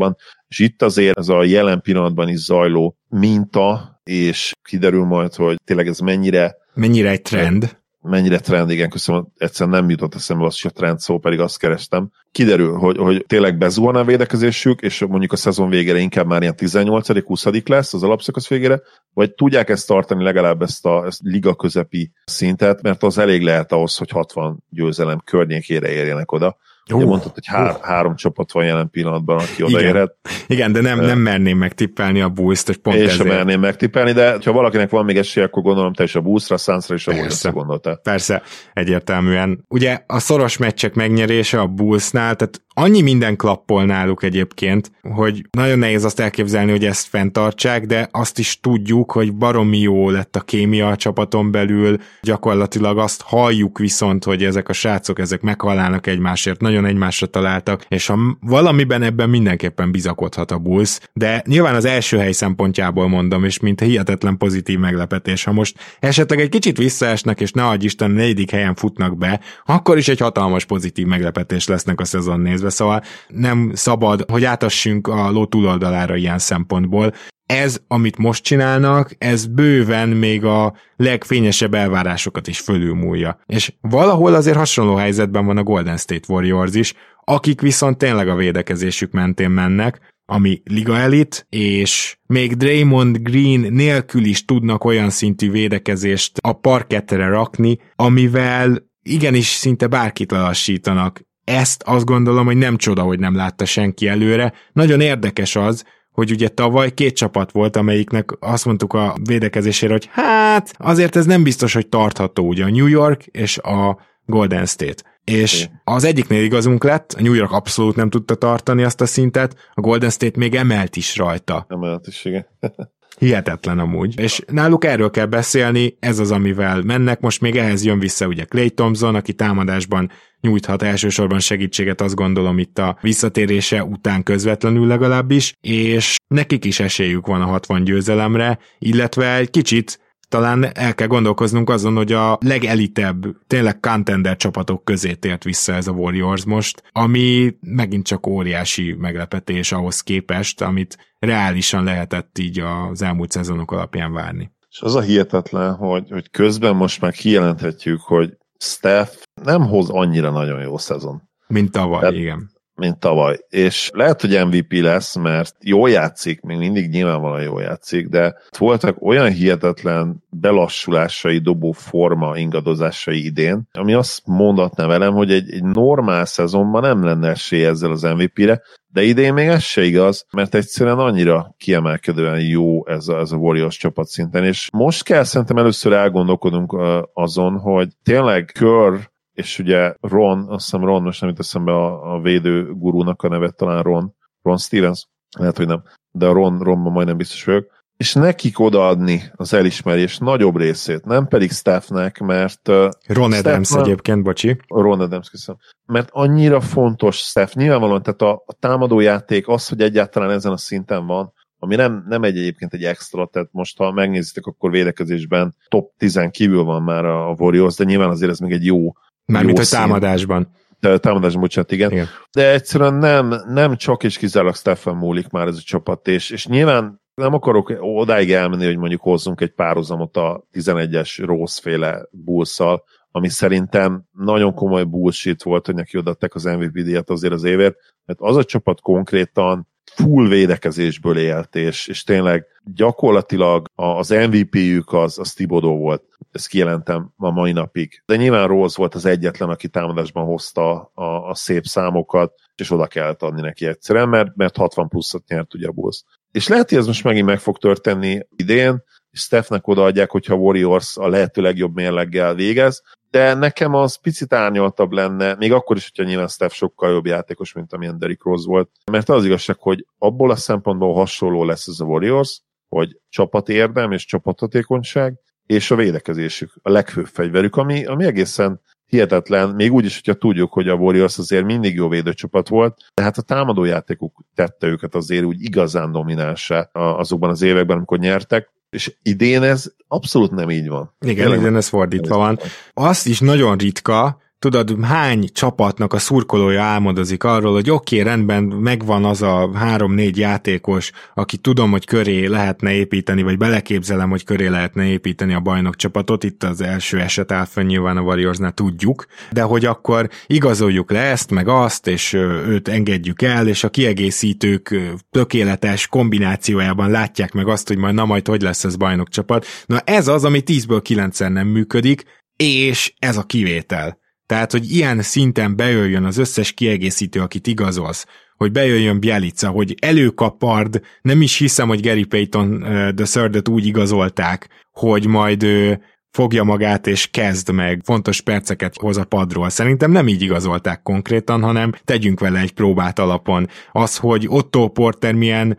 S2: és itt azért ez a jelen pillanatban is zajló minta, és kiderül majd, hogy tényleg ez mennyire
S1: Mennyire egy trend
S2: mennyire trend, igen, köszönöm, egyszerűen nem jutott eszembe az, hogy a trend szó, pedig azt kerestem. Kiderül, hogy, hogy tényleg bezuhan a védekezésük, és mondjuk a szezon végére inkább már ilyen 18.-20. lesz az alapszakasz végére, vagy tudják ezt tartani legalább ezt a ezt liga közepi szintet, mert az elég lehet ahhoz, hogy 60 győzelem környékére érjenek oda. Uh, Ugye mondtad, hogy há- uh. három csapat van jelen pillanatban, aki odaérhet.
S1: Igen. Igen, de nem, nem merném megtippelni a bulls hogy pont
S2: Én
S1: ezért.
S2: sem merném megtippelni, de ha valakinek van még esélye, akkor gondolom te is a Bullsra, Sunsra és a Warriorsra gondoltál.
S1: Persze, egyértelműen. Ugye a szoros meccsek megnyerése a Bullsnál, tehát annyi minden klappol náluk egyébként, hogy nagyon nehéz azt elképzelni, hogy ezt fenntartsák, de azt is tudjuk, hogy baromi jó lett a kémia a csapaton belül, gyakorlatilag azt halljuk viszont, hogy ezek a srácok, ezek meghalálnak egymásért, nagyon egymásra találtak, és ha valamiben ebben mindenképpen bizakodhat a Bulls, de nyilván az első hely szempontjából mondom, és mint hihetetlen pozitív meglepetés, ha most esetleg egy kicsit visszaesnek, és ne adj Isten, negyedik helyen futnak be, akkor is egy hatalmas pozitív meglepetés lesznek a szezon nézve, szóval nem szabad, hogy átassunk a ló túloldalára ilyen szempontból. Ez, amit most csinálnak, ez bőven még a legfényesebb elvárásokat is fölülmúlja. És valahol azért hasonló helyzetben van a Golden State Warriors is, akik viszont tényleg a védekezésük mentén mennek, ami liga elit, és még Draymond Green nélkül is tudnak olyan szintű védekezést a parkettere rakni, amivel igenis szinte bárkit lelassítanak. Ezt azt gondolom, hogy nem csoda, hogy nem látta senki előre. Nagyon érdekes az, hogy ugye tavaly két csapat volt, amelyiknek azt mondtuk a védekezésére, hogy hát azért ez nem biztos, hogy tartható, ugye a New York és a Golden State. És az egyiknél igazunk lett, a New York abszolút nem tudta tartani azt a szintet, a Golden State még emelt is rajta.
S2: Emelt is, igen.
S1: Hihetetlen amúgy. És náluk erről kell beszélni, ez az, amivel mennek. Most még ehhez jön vissza ugye Clay Thompson, aki támadásban nyújthat elsősorban segítséget, azt gondolom itt a visszatérése után közvetlenül legalábbis, és nekik is esélyük van a 60 győzelemre, illetve egy kicsit talán el kell gondolkoznunk azon, hogy a legelitebb, tényleg contender csapatok közé tért vissza ez a Warriors most, ami megint csak óriási meglepetés ahhoz képest, amit reálisan lehetett így az elmúlt szezonok alapján várni.
S2: És az a hihetetlen, hogy, hogy közben most már kijelenthetjük, hogy Steph nem hoz annyira nagyon jó szezon.
S1: Mint tavaly, Tehát, igen
S2: mint tavaly. És lehet, hogy MVP lesz, mert jól játszik, még mindig nyilvánvalóan jól játszik, de voltak olyan hihetetlen belassulásai, dobó forma ingadozásai idén, ami azt mondatná velem, hogy egy, egy normál szezonban nem lenne esély ezzel az MVP-re, de idén még ez se igaz, mert egyszerűen annyira kiemelkedően jó ez a, ez a Warriors csapat szinten, és most kell szerintem először elgondolkodunk azon, hogy tényleg kör és ugye Ron, azt hiszem Ron, most nem jut eszembe a, a védő gurúnak a nevet, talán Ron, Ron Stevens, lehet, hogy nem, de a Ron, Ronban majdnem biztos vagyok, és nekik odaadni az elismerés nagyobb részét, nem pedig Stephnek, mert...
S1: Ron Steph Adams már, egyébként, bocsi.
S2: Ron Adams, köszönöm. Mert annyira fontos Steph, nyilvánvalóan, tehát a, a támadójáték az, hogy egyáltalán ezen a szinten van, ami nem, nem egy egyébként egy extra, tehát most ha megnézitek, akkor védekezésben top 10 kívül van már a Warriors, de nyilván azért ez még egy jó
S1: Mármint a támadásban.
S2: De, támadásban, bocsánat, igen. igen. De egyszerűen nem, nem csak és kizárólag Stefan múlik már ez a csapat, és, és nyilván nem akarok odáig elmenni, hogy mondjuk hozzunk egy párhuzamot a 11-es Rose féle bullszal, ami szerintem nagyon komoly bullshit volt, hogy neki odaadták az MVP díjat azért az évért, mert az a csapat konkrétan full védekezésből élt, és, és tényleg gyakorlatilag az MVP-jük az, az Tibodó volt. Ezt kijelentem a mai napig. De nyilván Rose volt az egyetlen, aki támadásban hozta a, a szép számokat, és oda kellett adni neki egyszerűen, mert, mert 60 pluszot nyert ugye Bulls. És lehet, hogy ez most megint meg fog történni idén, és Stephnek odaadják, hogyha Warriors a lehető legjobb mérleggel végez, de nekem az picit árnyaltabb lenne, még akkor is, hogyha nyilván Steph sokkal jobb játékos, mint amilyen Derrick Rose volt, mert az igazság, hogy abból a szempontból hasonló lesz ez a Warriors, hogy csapat érdem és csapathatékonyság, és a védekezésük, a legfőbb fegyverük, ami, ami egészen hihetetlen, még úgy is, hogyha tudjuk, hogy a Warriors azért mindig jó védőcsapat volt, de hát a támadójátékuk tette őket azért úgy igazán dominánsá azokban az években, amikor nyertek, és idén ez abszolút nem így van.
S1: Igen, Tényleg idén ez fordítva van. Azt is nagyon ritka, tudod, hány csapatnak a szurkolója álmodozik arról, hogy oké, okay, rendben, megvan az a három-négy játékos, aki tudom, hogy köré lehetne építeni, vagy beleképzelem, hogy köré lehetne építeni a bajnok csapatot, itt az első eset áll fenn, nyilván a Warriorsnál tudjuk, de hogy akkor igazoljuk le ezt, meg azt, és őt engedjük el, és a kiegészítők tökéletes kombinációjában látják meg azt, hogy majd na majd hogy lesz ez bajnok csapat. Na ez az, ami 10-ből 9 nem működik, és ez a kivétel. Tehát, hogy ilyen szinten bejöjjön az összes kiegészítő, akit igazolsz, hogy bejöjjön Bielica, hogy előkapard, nem is hiszem, hogy Gary Payton the third úgy igazolták, hogy majd ő fogja magát és kezd meg, fontos perceket hoz a padról. Szerintem nem így igazolták konkrétan, hanem tegyünk vele egy próbát alapon. Az, hogy Otto Porter milyen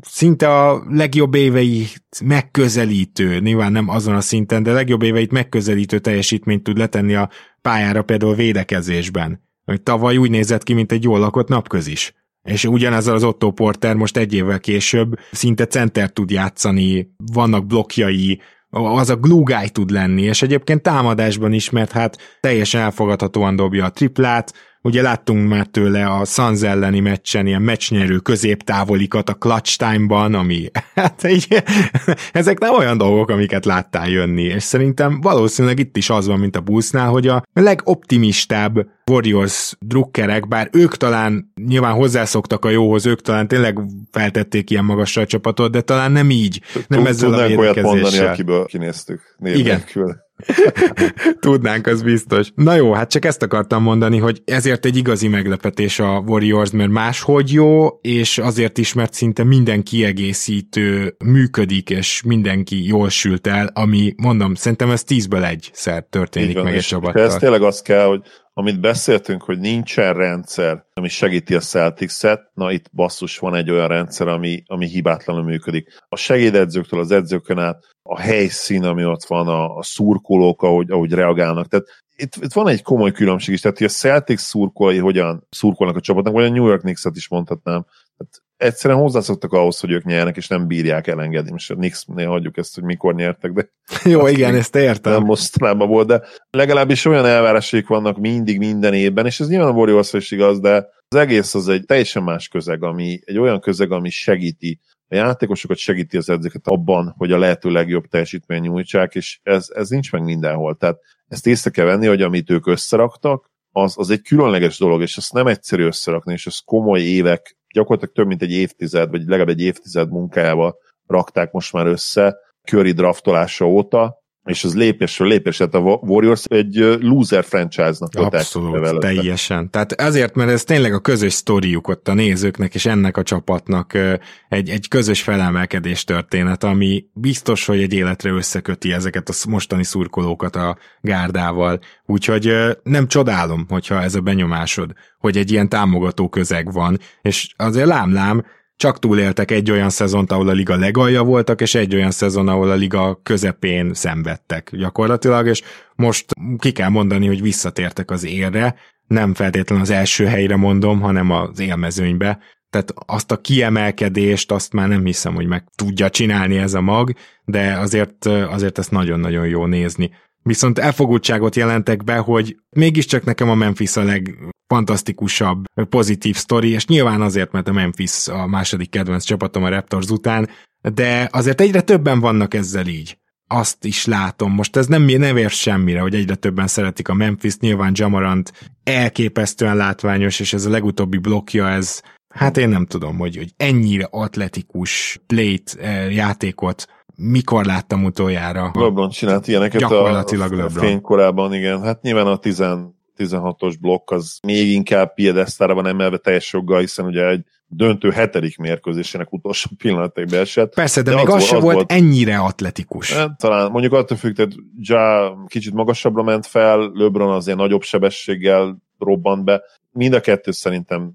S1: szinte a legjobb éveit megközelítő, nyilván nem azon a szinten, de legjobb éveit megközelítő teljesítményt tud letenni a pályára például védekezésben. Hogy tavaly úgy nézett ki, mint egy jól lakott napközis. És ugyanezzel az Otto Porter most egy évvel később szinte center tud játszani, vannak blokkjai, az a guy tud lenni, és egyébként támadásban is, mert hát teljesen elfogadhatóan dobja a triplát, Ugye láttunk már tőle a Suns elleni meccsen ilyen meccsnyerő középtávolikat a clutch time-ban, ami hát így, ezek nem olyan dolgok, amiket láttál jönni, és szerintem valószínűleg itt is az van, mint a Bullsnál, hogy a legoptimistább Warriors drukkerek, bár ők talán nyilván hozzászoktak a jóhoz, ők talán tényleg feltették ilyen magasra a csapatot, de talán nem így, nem ezzel a
S2: olyat mondani, akiből kinéztük.
S1: Igen. Nélkül. Tudnánk, az biztos. Na jó, hát csak ezt akartam mondani, hogy ezért egy igazi meglepetés a Warriors, mert máshogy jó, és azért is, mert szinte minden kiegészítő működik, és mindenki jól sült el, ami, mondom, szerintem ez tízből egyszer történik van, meg egy csapattal.
S2: Ez tényleg az kell, hogy amit beszéltünk, hogy nincsen rendszer, ami segíti a Celtics-et, na itt basszus van egy olyan rendszer, ami, ami hibátlanul működik. A segédedzőktől az edzőkön át, a helyszín, ami ott van, a, a szurkolók, ahogy, ahogy reagálnak. Tehát itt, itt van egy komoly különbség is, tehát hogy a Celtics szurkolói hogyan szurkolnak a csapatnak, vagy a New York Knicks-et is mondhatnám. Tehát egyszerűen hozzászoktak ahhoz, hogy ők nyernek, és nem bírják elengedni. Most a Knicks-nél hagyjuk ezt, hogy mikor nyertek, de...
S1: Jó, igen, ezt értem.
S2: Nem mostanában volt, de legalábbis olyan elvárásaik vannak mindig, minden évben, és ez nyilván a warriors is igaz, de az egész az egy teljesen más közeg, ami egy olyan közeg, ami segíti a játékosokat segíti az edzőket abban, hogy a lehető legjobb teljesítmény nyújtsák, és ez, ez nincs meg mindenhol. Tehát ezt észre kell venni, hogy amit ők összeraktak, az, az egy különleges dolog, és ezt nem egyszerű összerakni, és ez komoly évek gyakorlatilag több mint egy évtized, vagy legalább egy évtized munkájával rakták most már össze Curry draftolása óta, és az lépésről lépésre, tehát a Warriors egy loser franchise-nak
S1: Abszolút, teljesen. Tehát azért, mert ez tényleg a közös sztoriuk ott a nézőknek és ennek a csapatnak egy, egy közös felemelkedés történet, ami biztos, hogy egy életre összeköti ezeket a mostani szurkolókat a gárdával. Úgyhogy nem csodálom, hogyha ez a benyomásod, hogy egy ilyen támogató közeg van, és azért lám-lám, csak túléltek egy olyan szezont, ahol a liga legalja voltak, és egy olyan szezon, ahol a liga közepén szenvedtek gyakorlatilag, és most ki kell mondani, hogy visszatértek az élre, nem feltétlenül az első helyre mondom, hanem az élmezőnybe, tehát azt a kiemelkedést, azt már nem hiszem, hogy meg tudja csinálni ez a mag, de azért, azért ezt nagyon-nagyon jó nézni. Viszont elfogultságot jelentek be, hogy mégiscsak nekem a Memphis a legfantasztikusabb pozitív sztori, és nyilván azért, mert a Memphis a második kedvenc csapatom a Raptors után, de azért egyre többen vannak ezzel így. Azt is látom. Most ez nem, nem ér semmire, hogy egyre többen szeretik a Memphis, nyilván Jamarant elképesztően látványos, és ez a legutóbbi blokja, ez hát én nem tudom, hogy, hogy ennyire atletikus plate eh, játékot mikor láttam utoljára.
S2: LeBron csinált ilyeneket Gyakorlatilag a, a fénykorában, igen. Hát nyilván a 10, 16-os blokk az még inkább piedesztára van emelve teljes joggal, hiszen ugye egy döntő hetedik mérkőzésének utolsó pillanatig beesett.
S1: Persze, de, de még az, az sem volt, volt ennyire atletikus.
S2: Hát, talán mondjuk attól függ, tehát Ja kicsit magasabbra ment fel, LeBron azért nagyobb sebességgel robbant be. Mind a kettő szerintem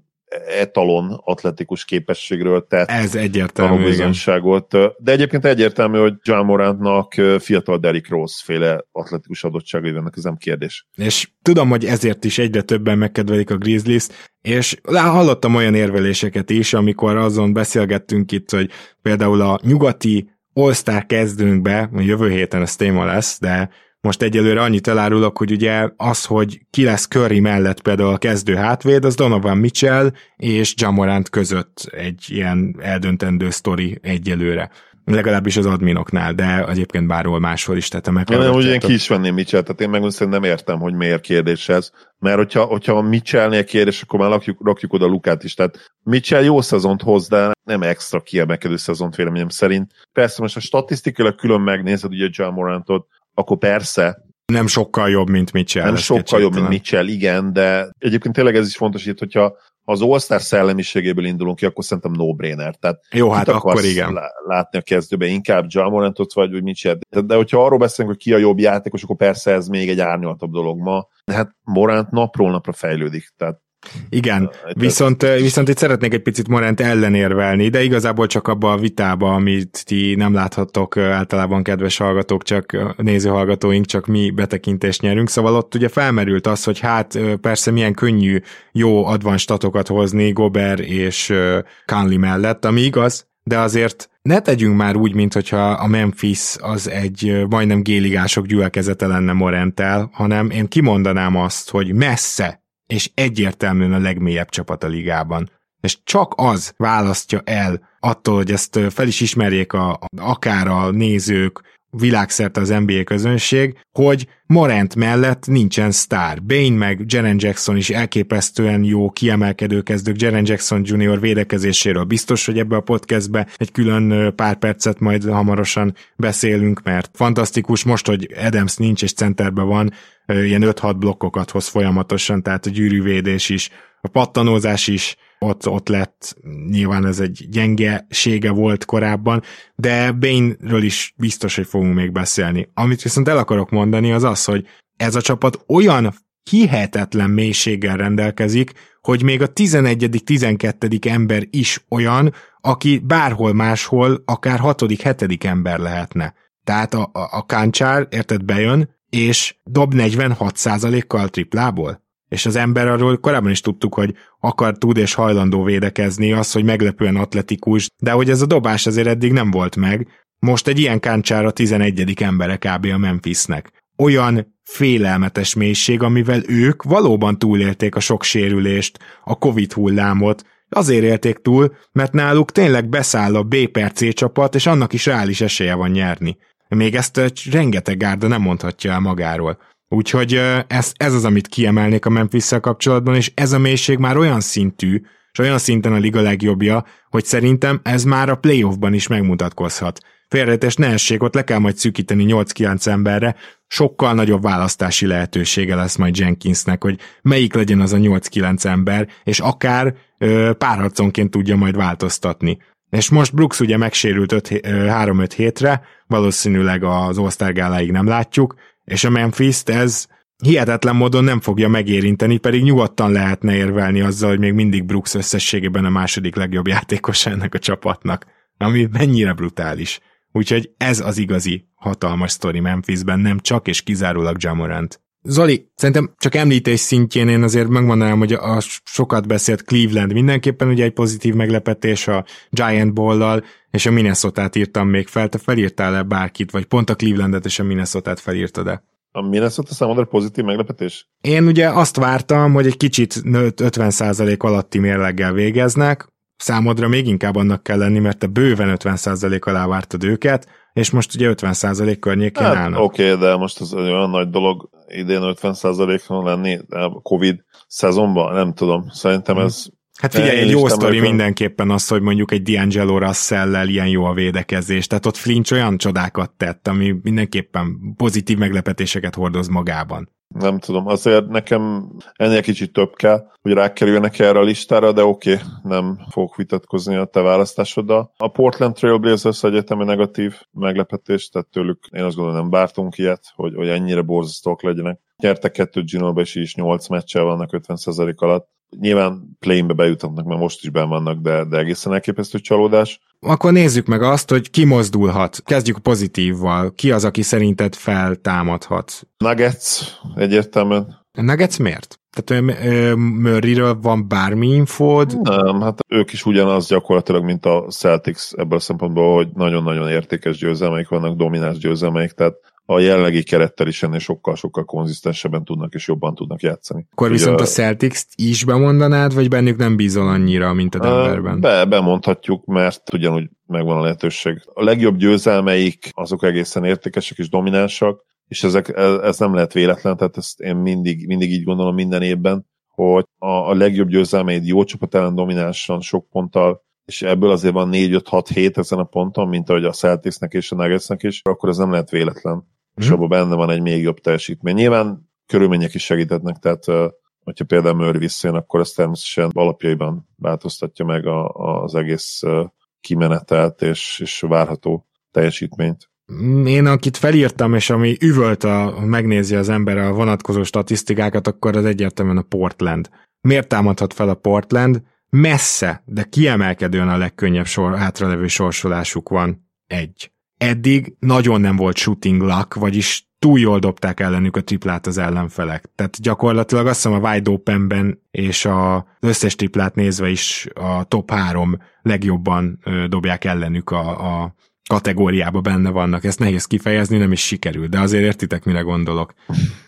S2: etalon atletikus képességről tett
S1: Ez egyértelmű, bizonyságot.
S2: De egyébként egyértelmű, hogy John Morantnak fiatal Derrick Rose féle atletikus adottságai vannak, ez nem kérdés.
S1: És tudom, hogy ezért is egyre többen megkedvelik a Grizzlies, és hallottam olyan érveléseket is, amikor azon beszélgettünk itt, hogy például a nyugati All-Star kezdőnkbe, jövő héten ez téma lesz, de Most egyelőre annyit elárulok, hogy ugye az, hogy ki lesz Curry mellett például a kezdő hátvéd, az Donovan Mitchell és Jamorant között egy ilyen eldöntendő sztori egyelőre legalábbis az adminoknál, de egyébként bárhol máshol is tettem meg.
S2: Nem, hogy én ki is venném Mitchell, tehát én meg nem értem, hogy miért kérdés ez. Mert hogyha, hogyha a Mitchellnél kérdés, akkor már rakjuk, rakjuk oda Lukát is. Tehát Mitchell jó szezont hoz, de nem extra kiemelkedő szezont véleményem szerint. Persze most a statisztikailag külön megnézed ugye John Morantot, akkor persze,
S1: nem sokkal jobb, mint Mitchell.
S2: Nem sokkal jobb, mint Mitchell, igen, de egyébként tényleg ez is fontos itt, hogyha ha az All-Star szellemiségéből indulunk ki, akkor szerintem no-brainer. Tehát
S1: Jó, hát akkor igen.
S2: látni a kezdőbe, inkább Jamorantot vagy, vagy Mitchell. De, de hogyha arról beszélünk, hogy ki a jobb játékos, akkor persze ez még egy árnyaltabb dolog ma. De hát Morant napról napra fejlődik. Tehát
S1: igen, viszont, viszont itt szeretnék egy picit Morant ellenérvelni, de igazából csak abba a vitába, amit ti nem láthattok általában, kedves hallgatók, csak nézőhallgatóink, csak mi betekintést nyerünk, szóval ott ugye felmerült az, hogy hát persze milyen könnyű jó advanstatokat hozni Gober és Kanli mellett, ami igaz, de azért ne tegyünk már úgy, mintha a Memphis az egy majdnem géligások gyülekezete lenne Morentel, hanem én kimondanám azt, hogy messze és egyértelműen a legmélyebb csapat a ligában. És csak az választja el attól, hogy ezt fel is ismerjék a, akár a nézők, világszerte az NBA közönség, hogy Morant mellett nincsen sztár. Bane meg Jaren Jackson is elképesztően jó kiemelkedő kezdők. Jaren Jackson Jr. védekezéséről biztos, hogy ebbe a podcastbe egy külön pár percet majd hamarosan beszélünk, mert fantasztikus most, hogy Adams nincs és centerben van, ilyen 5-6 blokkokat hoz folyamatosan, tehát a gyűrűvédés is, a pattanózás is ott, ott lett, nyilván ez egy gyengesége volt korábban, de Bane-ről is biztos, hogy fogunk még beszélni. Amit viszont el akarok mondani, az az, hogy ez a csapat olyan hihetetlen mélységgel rendelkezik, hogy még a 11.-12. ember is olyan, aki bárhol máshol akár 6.-7. ember lehetne. Tehát a, a, a Káncsár, érted, bejön, és dob 46%-kal triplából. És az ember arról korábban is tudtuk, hogy akar, tud és hajlandó védekezni, az, hogy meglepően atletikus, de hogy ez a dobás azért eddig nem volt meg. Most egy ilyen káncsár a 11. embere kb. a Memphisnek. Olyan félelmetes mélység, amivel ők valóban túlélték a sok sérülést, a Covid hullámot, azért élték túl, mert náluk tényleg beszáll a B per C csapat, és annak is reális esélye van nyerni. Még ezt rengeteg gárda nem mondhatja el magáról. Úgyhogy ez, ez az, amit kiemelnék a memphis kapcsolatban, és ez a mélység már olyan szintű, és olyan szinten a liga legjobbja, hogy szerintem ez már a playoffban is megmutatkozhat. Félretes ne essék, ott le kell majd szűkíteni 8-9 emberre, sokkal nagyobb választási lehetősége lesz majd Jenkinsnek, hogy melyik legyen az a 8-9 ember, és akár ö, párharconként tudja majd változtatni. És most Brooks ugye megsérült 3-5 hétre, valószínűleg az All-Star nem látjuk, és a Memphis-t ez hihetetlen módon nem fogja megérinteni, pedig nyugodtan lehetne érvelni azzal, hogy még mindig Brooks összességében a második legjobb játékos ennek a csapatnak, ami mennyire brutális. Úgyhogy ez az igazi hatalmas sztori Memphisben, nem csak és kizárólag Jamorant. Zoli, szerintem csak említés szintjén én azért megmondanám, hogy a sokat beszélt Cleveland mindenképpen ugye egy pozitív meglepetés a Giant Ball-lal, és a minnesota írtam még fel. Te felírtál-e bárkit, vagy pont a Clevelandet és a Minnesota-t felírtad-e?
S2: A Minnesota számodra pozitív meglepetés?
S1: Én ugye azt vártam, hogy egy kicsit 50% alatti mérleggel végeznek, számodra még inkább annak kell lenni, mert te bőven 50% alá vártad őket, és most ugye 50% környékén hát, állnak.
S2: Oké, okay, de most az olyan nagy dolog idén 50%-on lenni a Covid szezonban, nem tudom. Szerintem ez
S1: Hát figyelj, egy jó sztori őken... mindenképpen az, hogy mondjuk egy D'Angelo russell ilyen jó a védekezés. Tehát ott Flinch olyan csodákat tett, ami mindenképpen pozitív meglepetéseket hordoz magában.
S2: Nem tudom, azért nekem ennél kicsit több kell, hogy rákerüljenek erre a listára, de oké, okay, nem fogok vitatkozni a te választásoddal. A Portland Trailblazers egyetemi negatív meglepetés, tehát tőlük én azt gondolom nem bártunk ilyet, hogy, hogy ennyire borzasztók legyenek. Nyertek kettőt Ginóba, és is 8 meccsel vannak 50% alatt. Nyilván play-be bejuthatnak, mert most is benn vannak, de, de egészen elképesztő csalódás.
S1: Akkor nézzük meg azt, hogy ki mozdulhat. Kezdjük pozitívval. Ki az, aki szerinted feltámadhat?
S2: Nuggets egyértelműen.
S1: Nuggets miért? Tehát Murrayről van bármi infód?
S2: Nem, hát ők is ugyanaz gyakorlatilag, mint a Celtics ebből a szempontból, hogy nagyon-nagyon értékes győzelmeik vannak, domináns győzelmeik, tehát a jelenlegi kerettel is ennél sokkal-sokkal konzisztensebben tudnak és jobban tudnak játszani.
S1: Akkor Ugye, viszont a celtics is bemondanád, vagy bennük nem bízol annyira, mint a Denverben?
S2: Be, bemondhatjuk, mert ugyanúgy megvan a lehetőség. A legjobb győzelmeik azok egészen értékesek és dominánsak, és ezek, ez, ez nem lehet véletlen, tehát ezt én mindig, mindig így gondolom minden évben, hogy a, a legjobb győzelmeid jó csapat ellen dominánsan, sok ponttal, és ebből azért van 4-5-6-7 ezen a ponton, mint ahogy a Celticsnek és a Nuggetsnek is, akkor ez nem lehet véletlen. Mm. És mhm. abban benne van egy még jobb teljesítmény. Nyilván körülmények is segítetnek, tehát hogyha például Murray visszajön, akkor ez természetesen alapjaiban változtatja meg a, az egész kimenetelt és, és várható teljesítményt.
S1: Én, akit felírtam, és ami üvölt, a, megnézi az ember a vonatkozó statisztikákat, akkor az egyértelműen a Portland. Miért támadhat fel a Portland? Messze, de kiemelkedően a legkönnyebb sor, hátralevő sorsolásuk van. Egy. Eddig nagyon nem volt shooting luck, vagyis túl jól dobták ellenük a triplát az ellenfelek. Tehát gyakorlatilag azt hiszem a wide openben és az összes triplát nézve is a top három legjobban dobják ellenük a, a kategóriába benne vannak. Ezt nehéz kifejezni, nem is sikerül, de azért értitek, mire gondolok.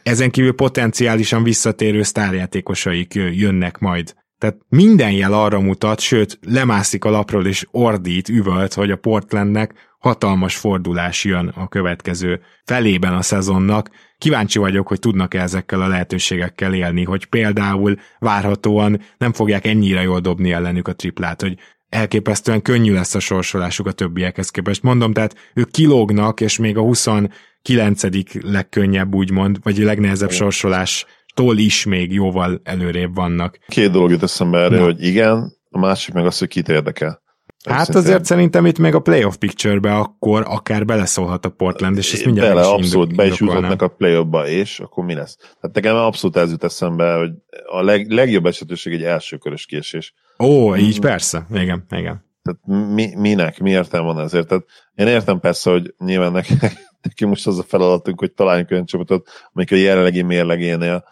S1: Ezen kívül potenciálisan visszatérő sztárjátékosaik jönnek majd. Tehát minden jel arra mutat, sőt, lemászik a lapról és ordít, üvölt, hogy a Portlandnek hatalmas fordulás jön a következő felében a szezonnak. Kíváncsi vagyok, hogy tudnak-e ezekkel a lehetőségekkel élni, hogy például várhatóan nem fogják ennyire jól dobni ellenük a triplát, hogy elképesztően könnyű lesz a sorsolásuk a többiekhez képest. Mondom, tehát ők kilógnak, és még a 29. legkönnyebb úgymond, vagy a legnehezebb sorsolás tól is még jóval előrébb vannak.
S2: Két dolog jut eszembe erre, Na. hogy igen, a másik meg az, hogy kit érdekel.
S1: Hát Szerintem... azért szerintem itt még a playoff picture-be akkor akár beleszólhat a Portland, és ezt mindjárt
S2: Bele, abszolút be is juthatnak a playoffba, és akkor mi lesz? Tehát nekem abszolút ez jut eszembe, hogy a leg, legjobb esetőség egy elsőkörös késés.
S1: Ó, így mm. persze, igen, igen.
S2: Tehát mi, minek, mi értelme van ezért? Tehát én értem persze, hogy nyilván neki, neki most az a feladatunk, hogy találjunk olyan csapatot, amelyik a jelenlegi mérlegénél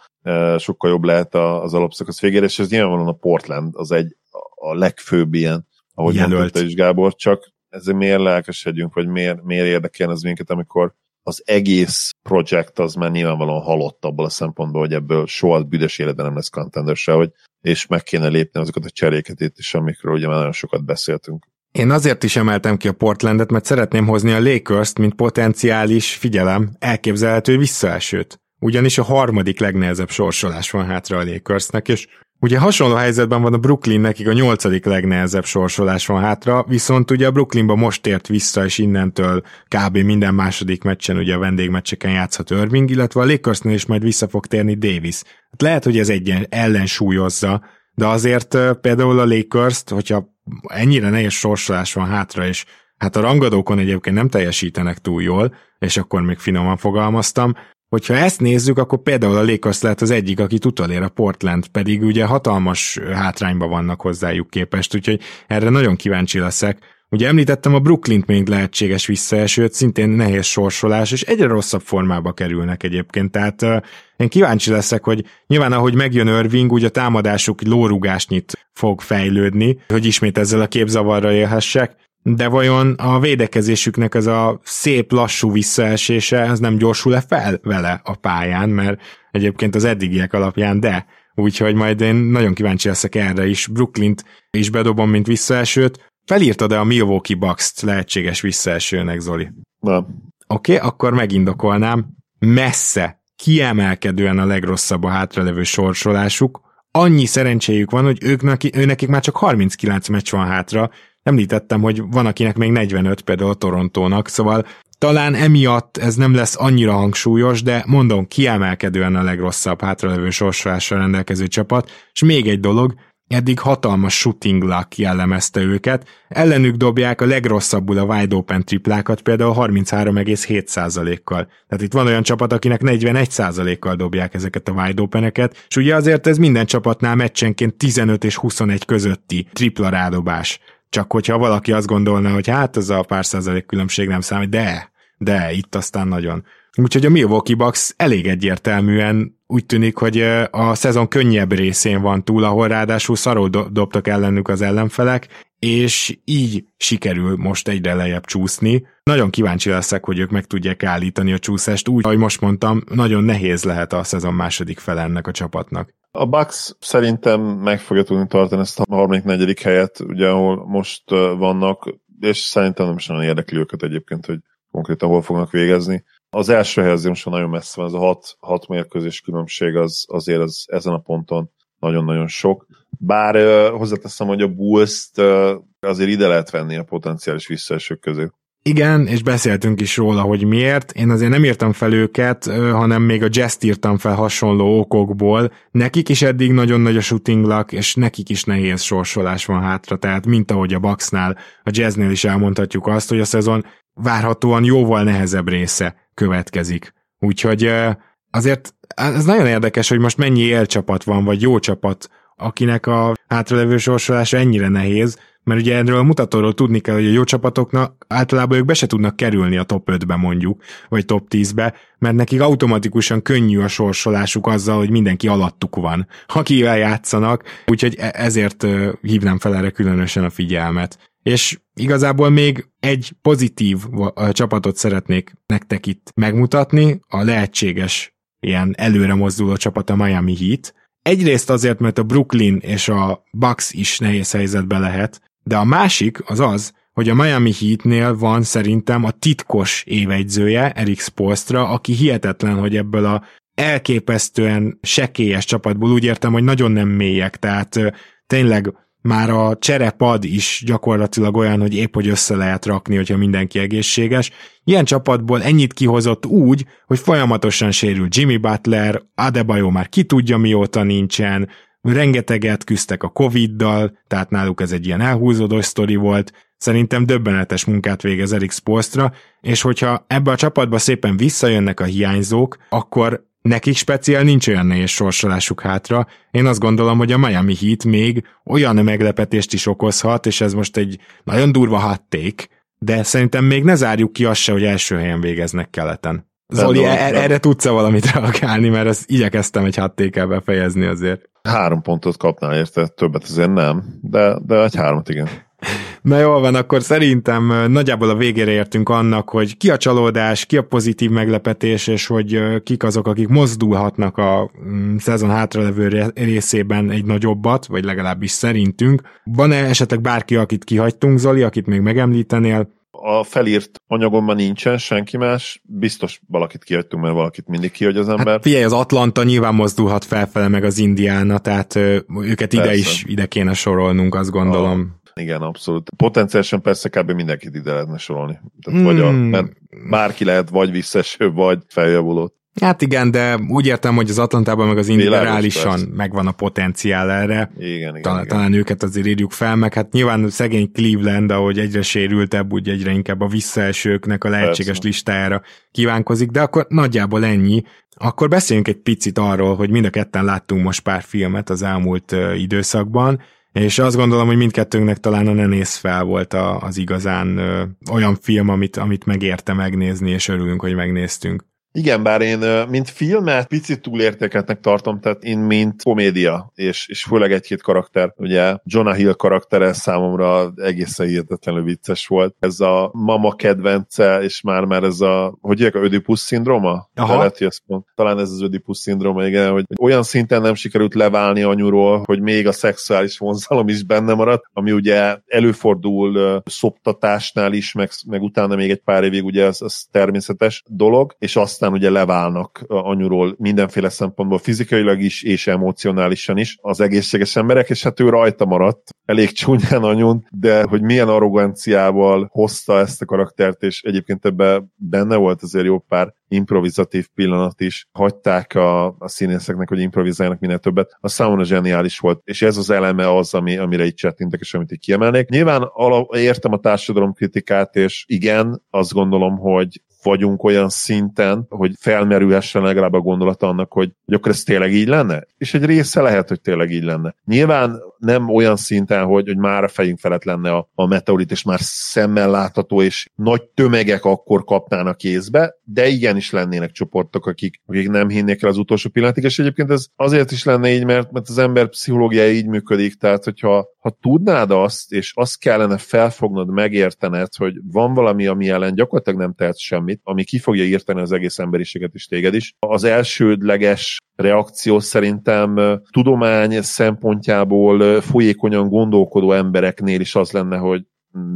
S2: sokkal jobb lehet az alapszakasz végére, és ez nyilvánvalóan a Portland az egy a legfőbb ilyen ahogy mondta is Gábor, csak ezért miért lelkesedjünk, vagy miért, miért érdekel ez minket, amikor az egész projekt az már nyilvánvalóan halott abból a szempontból, hogy ebből soha büdös életben nem lesz contender se, hogy, és meg kéne lépni azokat a cseréket itt is, amikről ugye már nagyon sokat beszéltünk.
S1: Én azért is emeltem ki a Portlandet, mert szeretném hozni a lakers mint potenciális, figyelem, elképzelhető visszaesőt. Ugyanis a harmadik legnehezebb sorsolás van hátra a Lakersnek, és Ugye hasonló helyzetben van a Brooklyn, nekik a nyolcadik legnehezebb sorsolás van hátra, viszont ugye a Brooklynba most ért vissza, és innentől kb. minden második meccsen, ugye a vendégmeccseken játszhat Irving, illetve a Lakersnél is majd vissza fog térni Davis. Hát lehet, hogy ez egy ellensúlyozza, de azért például a Lakers-t, hogyha ennyire nehéz sorsolás van hátra, és hát a rangadókon egyébként nem teljesítenek túl jól, és akkor még finoman fogalmaztam, Hogyha ezt nézzük, akkor például a Lakers lehet az egyik, aki utolér a Portland, pedig ugye hatalmas hátrányban vannak hozzájuk képest, úgyhogy erre nagyon kíváncsi leszek. Ugye említettem a Brooklyn még lehetséges visszaesőt, szintén nehéz sorsolás, és egyre rosszabb formába kerülnek egyébként, tehát uh, én kíváncsi leszek, hogy nyilván ahogy megjön Irving, ugye a támadásuk lórugásnyit fog fejlődni, hogy ismét ezzel a képzavarra élhessek, de vajon a védekezésüknek ez a szép lassú visszaesése, ez nem gyorsul-e fel vele a pályán, mert egyébként az eddigiek alapján de, úgyhogy majd én nagyon kíváncsi leszek erre is. Brooklyn-t is bedobom, mint visszaesőt. Felírtad-e a Milwaukee Bucks-t lehetséges visszaesőnek, Zoli?
S2: Nem.
S1: Oké, okay, akkor megindokolnám. Messze, kiemelkedően a legrosszabb a hátralevő sorsolásuk. Annyi szerencséjük van, hogy ők neki, ő nekik már csak 39 meccs van hátra, Említettem, hogy van akinek még 45 például a Torontónak, szóval talán emiatt ez nem lesz annyira hangsúlyos, de mondom, kiemelkedően a legrosszabb hátralevő sorsolással rendelkező csapat, és még egy dolog, eddig hatalmas shooting luck jellemezte őket, ellenük dobják a legrosszabbul a wide open triplákat, például 33,7%-kal. Tehát itt van olyan csapat, akinek 41%-kal dobják ezeket a wide openeket, és ugye azért ez minden csapatnál meccsenként 15 és 21 közötti tripla rádobás. Csak hogyha valaki azt gondolna, hogy hát ez a pár százalék különbség nem számít, de, de itt aztán nagyon. Úgyhogy a Milwaukee Bucks elég egyértelműen úgy tűnik, hogy a szezon könnyebb részén van túl, ahol ráadásul szarul do- dobtak ellenük az ellenfelek, és így sikerül most egyre lejjebb csúszni. Nagyon kíváncsi leszek, hogy ők meg tudják állítani a csúszást úgy, ahogy most mondtam, nagyon nehéz lehet a szezon második fel ennek a csapatnak.
S2: A Bucks szerintem meg fogja tudni tartani ezt a harmadik, negyedik helyet, ugye ahol most vannak, és szerintem nem is nagyon érdekli őket egyébként, hogy konkrétan hol fognak végezni. Az első hely azért most nagyon messze van, ez a hat, hat mérkőzés különbség az, azért az ezen a ponton nagyon-nagyon sok. Bár hozzáteszem, hogy a bulls azért ide lehet venni a potenciális visszaesők közé.
S1: Igen, és beszéltünk is róla, hogy miért. Én azért nem írtam fel őket, hanem még a jazz írtam fel hasonló okokból. Nekik is eddig nagyon nagy a shooting luck, és nekik is nehéz sorsolás van hátra, tehát mint ahogy a Bucksnál, a jazznél is elmondhatjuk azt, hogy a szezon várhatóan jóval nehezebb része következik. Úgyhogy azért ez nagyon érdekes, hogy most mennyi élcsapat van, vagy jó csapat, akinek a hátralevő sorsolása ennyire nehéz, mert ugye erről a mutatóról tudni kell, hogy a jó csapatoknak általában ők be se tudnak kerülni a top 5-be mondjuk, vagy top 10-be, mert nekik automatikusan könnyű a sorsolásuk azzal, hogy mindenki alattuk van, akivel játszanak, úgyhogy e- ezért hívnám fel erre különösen a figyelmet. És igazából még egy pozitív csapatot szeretnék nektek itt megmutatni, a lehetséges ilyen előre mozduló csapat a Miami Heat. Egyrészt azért, mert a Brooklyn és a Bucks is nehéz helyzetbe lehet, de a másik az az, hogy a Miami Heatnél van szerintem a titkos évegyzője, Eric Spolstra, aki hihetetlen, hogy ebből a elképesztően sekélyes csapatból úgy értem, hogy nagyon nem mélyek, tehát tényleg már a cserepad is gyakorlatilag olyan, hogy épp hogy össze lehet rakni, hogyha mindenki egészséges. Ilyen csapatból ennyit kihozott úgy, hogy folyamatosan sérül Jimmy Butler, Adebayo már ki tudja mióta nincsen, rengeteget küzdtek a Covid-dal, tehát náluk ez egy ilyen elhúzódó sztori volt, szerintem döbbenetes munkát végez Eric Spolstra, és hogyha ebbe a csapatba szépen visszajönnek a hiányzók, akkor nekik speciál nincs olyan nehéz sorsolásuk hátra. Én azt gondolom, hogy a Miami Heat még olyan meglepetést is okozhat, és ez most egy nagyon durva hatték, de szerintem még ne zárjuk ki azt se, hogy első helyen végeznek keleten. Zoli, er- erre tudsz valamit reagálni, mert ezt igyekeztem egy hattékkel befejezni azért.
S2: Három pontot kapnál érte, többet azért nem, de, de egy hármat igen.
S1: Na jól van, akkor szerintem nagyjából a végére értünk annak, hogy ki a csalódás, ki a pozitív meglepetés, és hogy kik azok, akik mozdulhatnak a mm, szezon hátralevő részében egy nagyobbat, vagy legalábbis szerintünk. Van-e esetleg bárki, akit kihagytunk, Zoli, akit még megemlítenél?
S2: a felírt anyagomban nincsen senki más, biztos valakit kihagytunk, mert valakit mindig kihagy az ember. Hát
S1: figyelj, az Atlanta nyilván mozdulhat felfele, meg az Indiána, tehát őket Persze. ide is ide kéne sorolnunk, azt gondolom.
S2: A, igen, abszolút. Potenciálisan persze kb. mindenkit ide lehetne sorolni. Tehát mm. vagy a, hmm. mert bárki lehet vagy visszeső, vagy feljavuló.
S1: Hát igen, de úgy értem, hogy az Atlantában meg az individuálisan megvan a potenciál erre.
S2: Igen, igen,
S1: talán,
S2: igen.
S1: talán őket azért írjuk fel, meg hát nyilván szegény Cleveland, ahogy egyre sérültebb, úgy egyre inkább a visszaesőknek a lehetséges Persze. listájára kívánkozik, de akkor nagyjából ennyi. Akkor beszéljünk egy picit arról, hogy mind a ketten láttunk most pár filmet az elmúlt időszakban, és azt gondolom, hogy mindkettőnknek talán a Ne fel volt a, az igazán ö, olyan film, amit, amit megérte megnézni, és örülünk, hogy megnéztünk.
S2: Igen, bár én mint filmet picit túlértéketnek tartom, tehát én mint komédia, és, és főleg egy-két karakter, ugye Jonah Hill karaktere számomra egészen hihetetlenül vicces volt. Ez a mama kedvence, és már már ez a, hogy hívják, a Ödipus szindróma? Aha. Talán ez az Ödipus szindróma, igen, hogy olyan szinten nem sikerült leválni anyuról, hogy még a szexuális vonzalom is benne maradt, ami ugye előfordul szoptatásnál is, meg, meg utána még egy pár évig ugye ez, ez természetes dolog, és azt aztán ugye leválnak anyuról mindenféle szempontból, fizikailag is és emocionálisan is az egészséges emberek, és hát ő rajta maradt, elég csúnyán anyun, de hogy milyen arroganciával hozta ezt a karaktert, és egyébként ebben benne volt azért jó pár improvizatív pillanat is, hagyták a, a színészeknek, hogy improvizáljanak minél többet, a számomra zseniális volt, és ez az eleme az, ami, amire itt csettintek, és amit itt kiemelnék. Nyilván ala, értem a társadalom kritikát, és igen, azt gondolom, hogy vagyunk olyan szinten, hogy felmerülhessen legalább a gondolata annak, hogy, hogy akkor ez tényleg így lenne? És egy része lehet, hogy tényleg így lenne. Nyilván nem olyan szinten, hogy, hogy már a fejünk felett lenne a, a meteorit, és már szemmel látható, és nagy tömegek akkor kapnának kézbe, de igenis lennének csoportok, akik, akik nem hinnék el az utolsó pillanatig, és egyébként ez azért is lenne így, mert, mert az ember pszichológiája így működik, tehát hogyha ha tudnád azt, és azt kellene felfognod, megértened, hogy van valami, ami ellen gyakorlatilag nem tehetsz semmit, ami ki fogja írtani az egész emberiséget is téged is. Az elsődleges reakció szerintem tudomány szempontjából folyékonyan gondolkodó embereknél is az lenne, hogy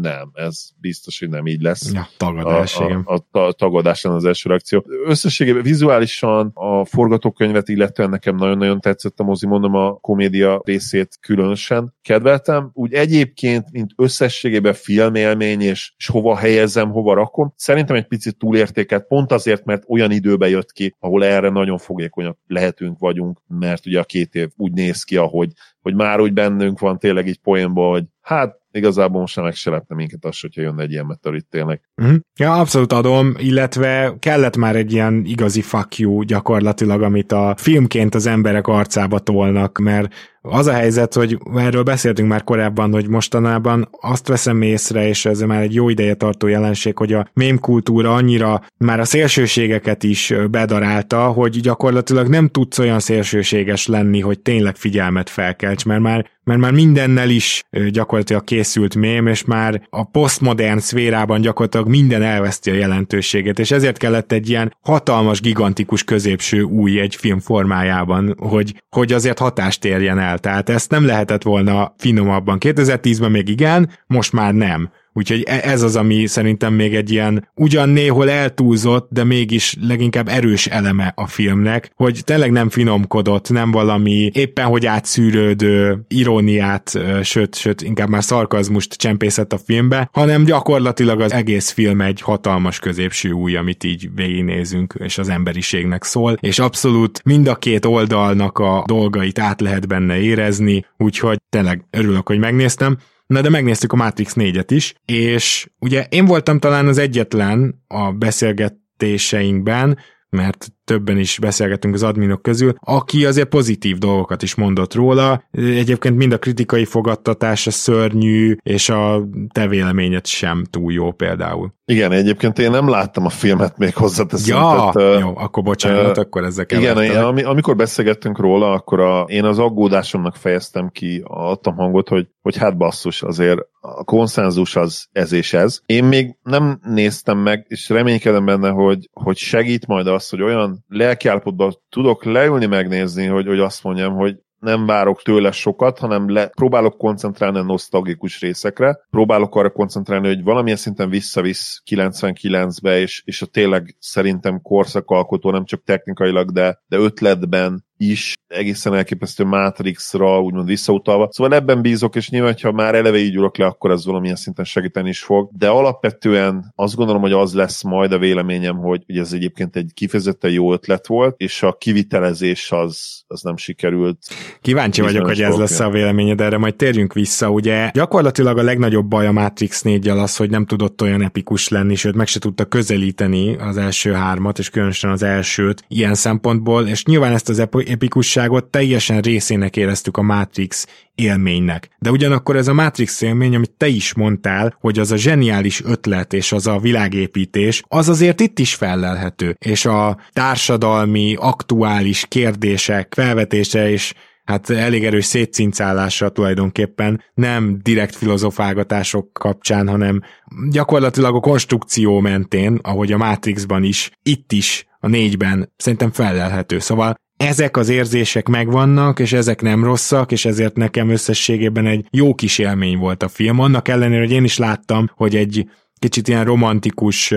S2: nem, ez biztos, hogy nem így lesz.
S1: Ja, tagadás,
S2: a, a, a, a tagadás lenne az első reakció. Összességében vizuálisan a forgatókönyvet illetően nekem nagyon-nagyon tetszett a mozi, mondom a komédia részét különösen kedveltem. Úgy egyébként, mint összességében filmélmény, és, és hova helyezem, hova rakom, szerintem egy picit túlértéket, pont azért, mert olyan időbe jött ki, ahol erre nagyon fogékonyak lehetünk, vagyunk, mert ugye a két év úgy néz ki, ahogy hogy már úgy bennünk van tényleg így poénból, hogy hát igazából most meg se lehetne minket az, hogyha jönne egy ilyen meteorit tényleg.
S1: Mm. Ja, abszolút adom, illetve kellett már egy ilyen igazi fuck you gyakorlatilag, amit a filmként az emberek arcába tolnak, mert az a helyzet, hogy erről beszéltünk már korábban, hogy mostanában azt veszem észre, és ez már egy jó ideje tartó jelenség, hogy a mém kultúra annyira már a szélsőségeket is bedarálta, hogy gyakorlatilag nem tudsz olyan szélsőséges lenni, hogy tényleg figyelmet felkelts, mert már mert már mindennel is gyakorlatilag készült mém, és már a posztmodern szférában gyakorlatilag minden elveszti a jelentőségét, és ezért kellett egy ilyen hatalmas, gigantikus középső új egy film formájában, hogy, hogy azért hatást érjen el. Tehát ezt nem lehetett volna finomabban. 2010-ben még igen, most már nem. Úgyhogy e- ez az, ami szerintem még egy ilyen ugyan néhol eltúlzott, de mégis leginkább erős eleme a filmnek, hogy tényleg nem finomkodott, nem valami éppen hogy átszűrődő iróniát, sőt, sőt, inkább már szarkazmust csempészett a filmbe, hanem gyakorlatilag az egész film egy hatalmas középső új, amit így végignézünk, és az emberiségnek szól, és abszolút mind a két oldalnak a dolgait át lehet benne érezni, úgyhogy tényleg örülök, hogy megnéztem. Na de megnéztük a Matrix 4-et is, és ugye én voltam talán az egyetlen a beszélgetéseinkben, mert többen is beszélgetünk az adminok közül, aki azért pozitív dolgokat is mondott róla. Egyébként mind a kritikai fogadtatása szörnyű, és a te véleményed sem túl jó például.
S2: Igen, egyébként én nem láttam a filmet még hozzáteszem.
S1: Ja, tehát, jó, akkor bocsánat, uh, akkor ezzel
S2: Igen, én, ami, amikor beszélgettünk róla, akkor a, én az aggódásomnak fejeztem ki, adtam hangot, hogy, hogy hát basszus, azért a konszenzus az ez és ez. Én még nem néztem meg, és reménykedem benne, hogy, hogy segít majd az, hogy olyan lelkiállapotban tudok leülni megnézni, hogy, hogy azt mondjam, hogy nem várok tőle sokat, hanem le, próbálok koncentrálni a nosztalgikus részekre, próbálok arra koncentrálni, hogy valamilyen szinten visszavisz 99-be, és, és a tényleg szerintem korszakalkotó, nem csak technikailag, de, de ötletben is egészen elképesztő Matrixra úgymond visszautalva. Szóval ebben bízok, és nyilván, ha már eleve így ülök le, akkor ez valamilyen szinten segíteni is fog. De alapvetően azt gondolom, hogy az lesz majd a véleményem, hogy, hogy ez egyébként egy kifejezetten jó ötlet volt, és a kivitelezés az, az nem sikerült.
S1: Kíváncsi vagyok, hogy ez lesz a véleményed, erre majd térjünk vissza. Ugye gyakorlatilag a legnagyobb baj a Matrix 4 az, hogy nem tudott olyan epikus lenni, sőt meg se tudta közelíteni az első hármat, és különösen az elsőt ilyen szempontból, és nyilván ezt az epikusságot teljesen részének éreztük a Matrix élménynek. De ugyanakkor ez a Matrix élmény, amit te is mondtál, hogy az a zseniális ötlet és az a világépítés, az azért itt is fellelhető. És a társadalmi, aktuális kérdések felvetése és hát elég erős szétcincálása tulajdonképpen nem direkt filozofálgatások kapcsán, hanem gyakorlatilag a konstrukció mentén, ahogy a Matrixban is, itt is a négyben szerintem felelhető. Szóval ezek az érzések megvannak, és ezek nem rosszak, és ezért nekem összességében egy jó kis élmény volt a film. Annak ellenére, hogy én is láttam, hogy egy kicsit ilyen romantikus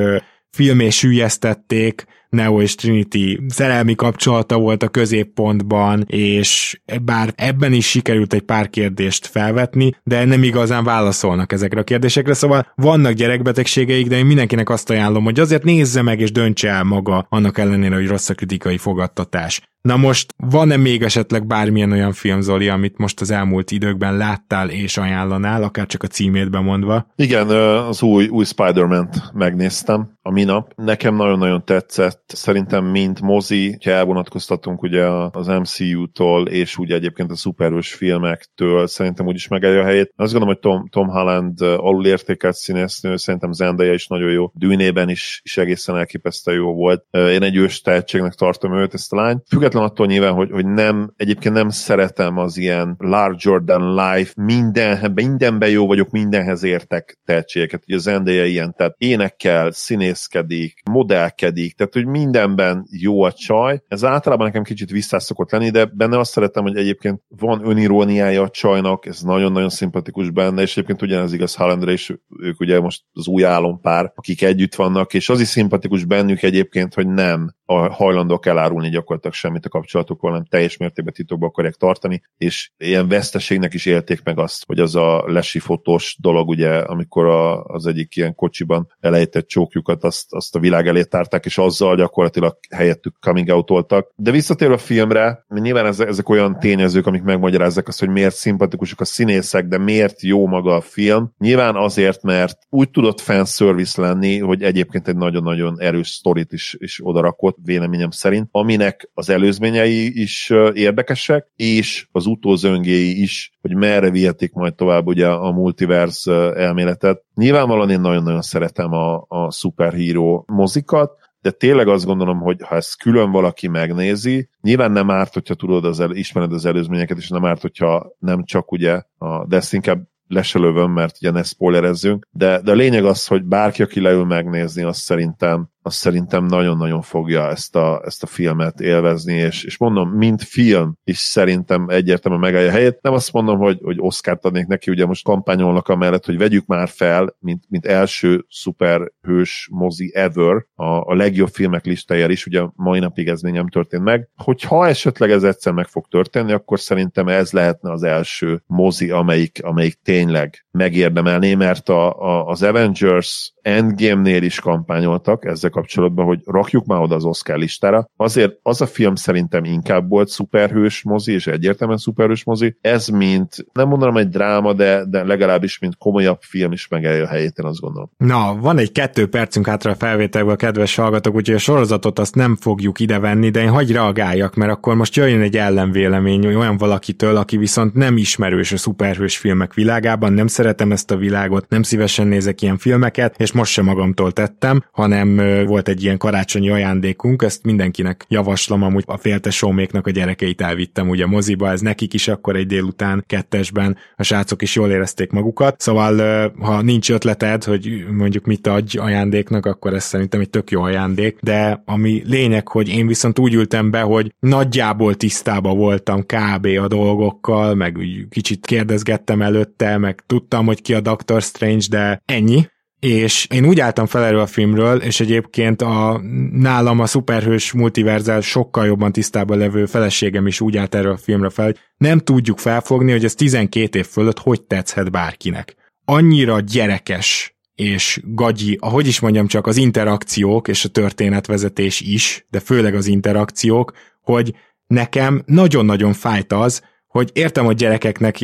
S1: filmé sűjesztették, Neo és Trinity szerelmi kapcsolata volt a középpontban, és bár ebben is sikerült egy pár kérdést felvetni, de nem igazán válaszolnak ezekre a kérdésekre, szóval vannak gyerekbetegségeik, de én mindenkinek azt ajánlom, hogy azért nézze meg és döntse el maga, annak ellenére, hogy rossz a kritikai fogadtatás. Na most van-e még esetleg bármilyen olyan film, Zoli, amit most az elmúlt időkben láttál és ajánlanál, akár csak a címét bemondva?
S2: Igen, az új, új Spider-Man-t megnéztem a minap. Nekem nagyon-nagyon tetszett. Szerintem mint mozi, ha elvonatkoztatunk ugye az MCU-tól, és ugye egyébként a szuperős filmektől, szerintem úgyis megállja a helyét. Azt gondolom, hogy Tom, Tom Holland alulértékelt színésznő, szerintem Zendaya is nagyon jó. Dűnében is, is egészen elképesztő jó volt. Én egy ős tehetségnek tartom őt, ezt a lányt. Független attól nyilván, hogy, hogy nem, egyébként nem szeretem az ilyen larger than life, minden, mindenben jó vagyok, mindenhez értek tehetségeket. Ugye Zendaya ilyen, tehát énekkel, színész vitézkedik, modellkedik, tehát hogy mindenben jó a csaj. Ez általában nekem kicsit visszaszokott lenni, de benne azt szeretem, hogy egyébként van öniróniája a csajnak, ez nagyon-nagyon szimpatikus benne, és egyébként ugyanez igaz Hallandre, és ők ugye most az új álompár, akik együtt vannak, és az is szimpatikus bennük egyébként, hogy nem a hajlandók elárulni gyakorlatilag semmit a kapcsolatukról, hanem teljes mértékben titokba akarják tartani, és ilyen veszteségnek is élték meg azt, hogy az a lesi fotós dolog, ugye, amikor a, az egyik ilyen kocsiban elejtett csókjukat, azt, azt a világ elé tárták, és azzal gyakorlatilag helyettük coming out De visszatérve a filmre, nyilván ezek, ezek olyan tényezők, amik megmagyarázzák azt, hogy miért szimpatikusak a színészek, de miért jó maga a film. Nyilván azért, mert úgy tudott fanservice lenni, hogy egyébként egy nagyon-nagyon erős sztorit is, is odarakott, véleményem szerint, aminek az előzményei is érdekesek, és az utózöngéi is, hogy merre vihetik majd tovább ugye a multiverse elméletet. Nyilvánvalóan én nagyon-nagyon szeretem a, a szuperhíró mozikat, de tényleg azt gondolom, hogy ha ezt külön valaki megnézi, nyilván nem árt, hogyha tudod az el, ismered az előzményeket, és nem árt, hogyha nem csak ugye, a, de ezt inkább leselövöm, mert ugye ne spoilerezzünk, de, de a lényeg az, hogy bárki, aki leül megnézni, azt szerintem az szerintem nagyon-nagyon fogja ezt a, ezt a filmet élvezni, és, és mondom, mint film is szerintem egyértelműen megállja a helyét. Nem azt mondom, hogy, hogy Oscar-t adnék neki, ugye most kampányolnak amellett, hogy vegyük már fel, mint, mint első szuperhős mozi ever a, a legjobb filmek listájára is, ugye mai napig ez még nem történt meg. Hogyha esetleg ez egyszer meg fog történni, akkor szerintem ez lehetne az első mozi, amelyik, amelyik tényleg megérdemelné, mert a, a, az Avengers Endgame-nél is kampányoltak ezzel kapcsolatban, hogy rakjuk már oda az Oscar listára. Azért az a film szerintem inkább volt szuperhős mozi, és egyértelműen szuperhős mozi. Ez mint, nem mondanám egy dráma, de, de legalábbis mint komolyabb film is megállja a helyét, én azt gondolom.
S1: Na, van egy kettő percünk hátra a felvételből, kedves hallgatók, úgyhogy a sorozatot azt nem fogjuk idevenni, de én hagyj reagáljak, mert akkor most jöjjön egy ellenvélemény olyan valakitől, aki viszont nem ismerős a szuperhős filmek világában, nem szeretem ezt a világot, nem szívesen nézek ilyen filmeket, és most sem magamtól tettem, hanem volt egy ilyen karácsonyi ajándékunk, ezt mindenkinek javaslom, amúgy a féltesóméknak a gyerekeit elvittem ugye moziba, ez nekik is akkor egy délután kettesben, a srácok is jól érezték magukat, szóval ha nincs ötleted, hogy mondjuk mit adj ajándéknak, akkor ez szerintem egy tök jó ajándék, de ami lényeg, hogy én viszont úgy ültem be, hogy nagyjából tisztába voltam kb. a dolgokkal, meg kicsit kérdezgettem előtte, meg tudtam, hogy ki a Doctor Strange, de ennyi, és én úgy álltam fel erről a filmről, és egyébként a nálam a szuperhős multiverzál sokkal jobban tisztában levő feleségem is úgy állt erről a filmre fel, hogy nem tudjuk felfogni, hogy ez 12 év fölött hogy tetszhet bárkinek. Annyira gyerekes és gagyi, ahogy is mondjam csak, az interakciók és a történetvezetés is, de főleg az interakciók, hogy nekem nagyon-nagyon fájt az, hogy értem, hogy gyerekeknek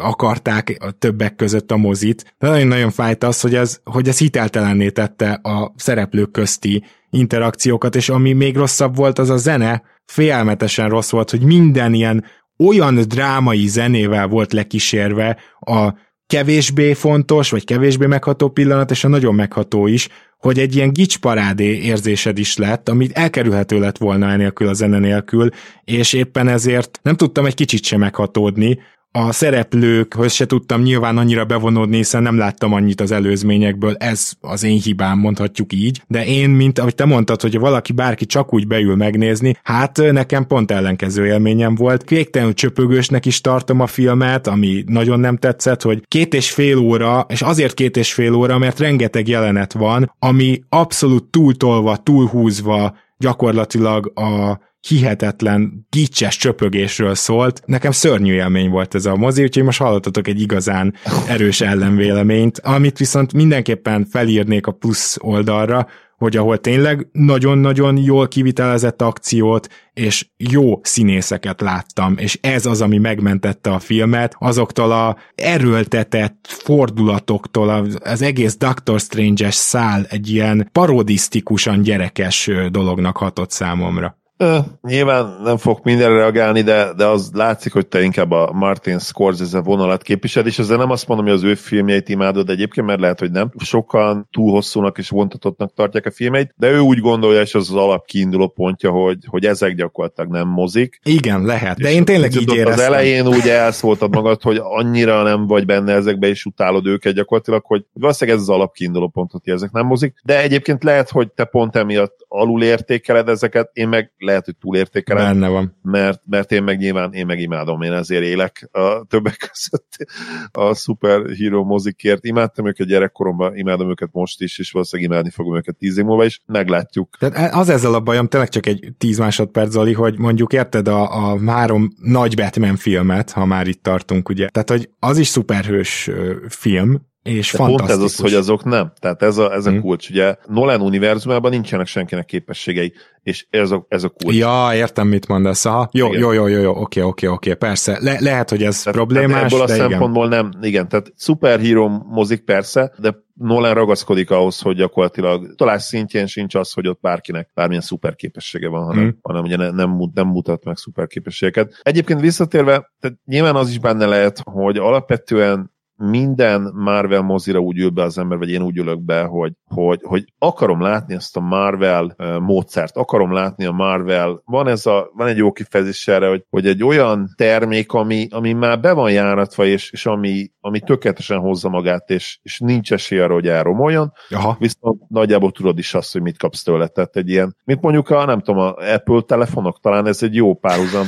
S1: akarták a többek között a mozit, de nagyon-nagyon fájt az, hogy ez, hogy ez hiteltelenné tette a szereplők közti interakciókat, és ami még rosszabb volt, az a zene, félmetesen rossz volt, hogy minden ilyen olyan drámai zenével volt lekísérve a kevésbé fontos, vagy kevésbé megható pillanat, és a nagyon megható is, hogy egy ilyen gicsparádé érzésed is lett, amit elkerülhető lett volna enélkül a zene nélkül, és éppen ezért nem tudtam egy kicsit sem meghatódni, a szereplőkhöz se tudtam nyilván annyira bevonódni, hiszen nem láttam annyit az előzményekből, ez az én hibám, mondhatjuk így, de én, mint ahogy te mondtad, hogy valaki bárki csak úgy beül megnézni, hát nekem pont ellenkező élményem volt. Végtelenül csöpögősnek is tartom a filmet, ami nagyon nem tetszett, hogy két és fél óra, és azért két és fél óra, mert rengeteg jelenet van, ami abszolút túltolva, túlhúzva gyakorlatilag a hihetetlen, gicses csöpögésről szólt. Nekem szörnyű élmény volt ez a mozi, úgyhogy most hallottatok egy igazán erős ellenvéleményt, amit viszont mindenképpen felírnék a plusz oldalra, hogy ahol tényleg nagyon-nagyon jól kivitelezett akciót, és jó színészeket láttam, és ez az, ami megmentette a filmet, azoktól a erőltetett fordulatoktól, az egész Doctor Strange-es szál egy ilyen parodisztikusan gyerekes dolognak hatott számomra.
S2: Uh, nyilván nem fog mindenre reagálni, de, de az látszik, hogy te inkább a Martin Scorsese vonalat képvisel, és ezzel nem azt mondom, hogy az ő filmjeit imádod egyébként, mert lehet, hogy nem. Sokan túl hosszúnak és vontatottnak tartják a filmeit, de ő úgy gondolja, és az az alap kiinduló pontja, hogy, hogy ezek gyakorlatilag nem mozik.
S1: Igen, lehet, de én tényleg így éreztem.
S2: Az elején úgy elszóltad magad, hogy annyira nem vagy benne ezekbe, és utálod őket gyakorlatilag, hogy valószínűleg ez az alap kiinduló pont, hogy ezek nem mozik, de egyébként lehet, hogy te pont emiatt alul értékeled ezeket, én meg lehet, hogy túlértékelem.
S1: Benne van.
S2: Mert, mert én meg nyilván, én meg imádom, én ezért élek a többek között a superhero mozikért. Imádtam őket gyerekkoromban, imádom őket most is, és valószínűleg imádni fogom őket tíz év múlva is. Meglátjuk.
S1: Tehát az ezzel a bajom, tényleg csak egy tíz másodperc, Zoli, hogy mondjuk érted a, a három nagy Batman filmet, ha már itt tartunk, ugye. Tehát, hogy az is szuperhős film, és De
S2: pont ez az, hogy azok nem. Tehát ez a, ez a hmm. kulcs. Ugye Nolan univerzumában nincsenek senkinek képességei, és ez a, ez a kulcs.
S1: Ja, értem, mit mondasz. Aha. Jó, jó, jó, jó, jó, oké, oké, oké, persze. Le, lehet, hogy ez tehát, problémás, tehát
S2: ebből
S1: a
S2: szempontból
S1: igen.
S2: nem, igen, tehát superhero mozik persze, de Nolan ragaszkodik ahhoz, hogy gyakorlatilag talán szintjén sincs az, hogy ott bárkinek bármilyen szuperképessége van, hanem, mm. hanem ugye ne, nem, nem mutat meg szuperképességeket. Egyébként visszatérve, tehát nyilván az is benne lehet, hogy alapvetően minden Marvel mozira úgy ül be az ember, vagy én úgy ülök be, hogy, hogy, hogy akarom látni ezt a Marvel módszert, akarom látni a Marvel, van ez a, van egy jó kifejezés erre, hogy, hogy egy olyan termék, ami, ami már be van járatva, és, és ami, ami tökéletesen hozza magát, és, és nincs esély arra, hogy elromoljon, Aha. viszont nagyjából tudod is azt, hogy mit kapsz tőle, tehát egy ilyen, mint mondjuk a, nem tudom, a Apple telefonok, talán ez egy jó párhuzam,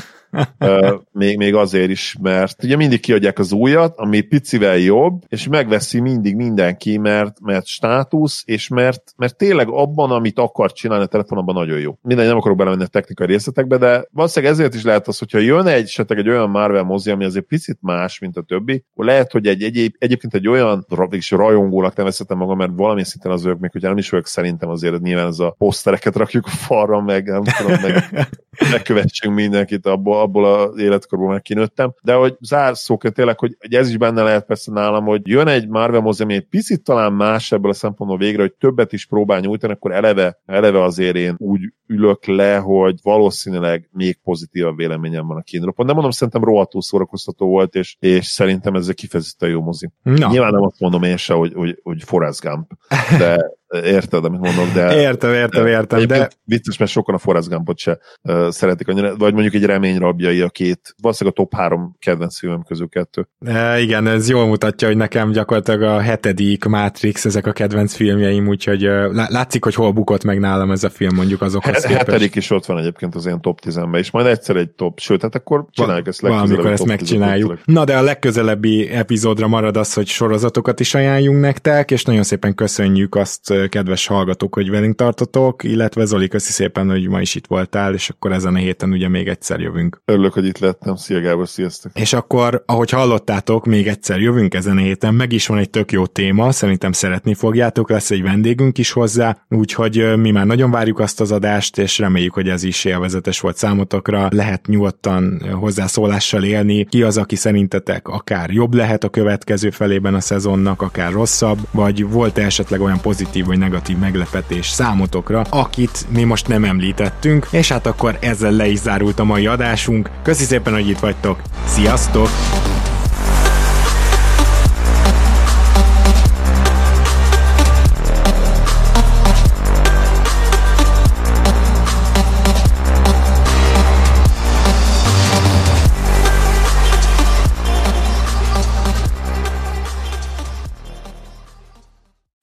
S2: még, még azért is, mert ugye mindig kiadják az újat, ami picivel jobb, és megveszi mindig mindenki, mert, mert státusz, és mert, mert tényleg abban, amit akar csinálni a telefonban nagyon jó. Minden nem akarok belemenni a technikai részletekbe, de valószínűleg ezért is lehet az, hogyha jön egy esetleg egy olyan Marvel mozi, ami azért picit más, mint a többi, akkor lehet, hogy egy, egy egyébként egy olyan is rajongónak nevezhetem magam, mert valami szinten az ők, még hogyha nem is vagyok szerintem azért nyilván ez a posztereket rakjuk a falra, meg nem tudom, meg megkövessünk mindenkit abból, abból az életkorból már kinőttem, de hogy zárszóként tényleg, hogy ez is benne lehet persze nálam, hogy jön egy Marvel mozi, ami egy picit talán más ebből a szempontból végre, hogy többet is próbál nyújtani, akkor eleve, eleve azért én úgy ülök le, hogy valószínűleg még pozitívabb véleményem van a kínropon. De mondom, szerintem rohadtul szórakoztató volt, és, és szerintem ez egy kifejezetten jó mozi. Na. Nyilván nem azt mondom én se, hogy, hogy, hogy Forrest Gump, de, Érted, amit mondok, de...
S1: Értem, értem, értem, de...
S2: Vicces, mert sokan a Forrest Gumpot se uh, szeretik annyira, vagy mondjuk egy remény rabjai a két, valószínűleg a top három kedvenc filmem közül kettő.
S1: E, igen, ez jól mutatja, hogy nekem gyakorlatilag a hetedik Matrix, ezek a kedvenc filmjeim, úgyhogy uh, látszik, hogy hol bukott meg nálam ez a film mondjuk azokhoz
S2: He- Hetedik is ott van egyébként az én top 10-ben, és majd egyszer egy top, sőt, hát akkor csináljuk ezt legközelebb.
S1: Valamikor ezt megcsináljuk. Na, de a legközelebbi epizódra marad az, hogy sorozatokat is ajánljunk nektek, és nagyon szépen köszönjük azt kedves hallgatók, hogy velünk tartotok, illetve Zoli, köszi szépen, hogy ma is itt voltál, és akkor ezen a héten ugye még egyszer jövünk.
S2: Örülök, hogy itt lettem. Szia Gábor, sziasztok!
S1: És akkor, ahogy hallottátok, még egyszer jövünk ezen a héten, meg is van egy tök jó téma, szerintem szeretni fogjátok, lesz egy vendégünk is hozzá, úgyhogy mi már nagyon várjuk azt az adást, és reméljük, hogy ez is élvezetes volt számotokra. Lehet nyugodtan hozzászólással élni, ki az, aki szerintetek akár jobb lehet a következő felében a szezonnak, akár rosszabb, vagy volt -e esetleg olyan pozitív vagy negatív meglepetés számotokra, akit mi most nem említettünk, és hát akkor ezzel le is zárult a mai adásunk. Köszi szépen, hogy itt vagytok. Sziasztok!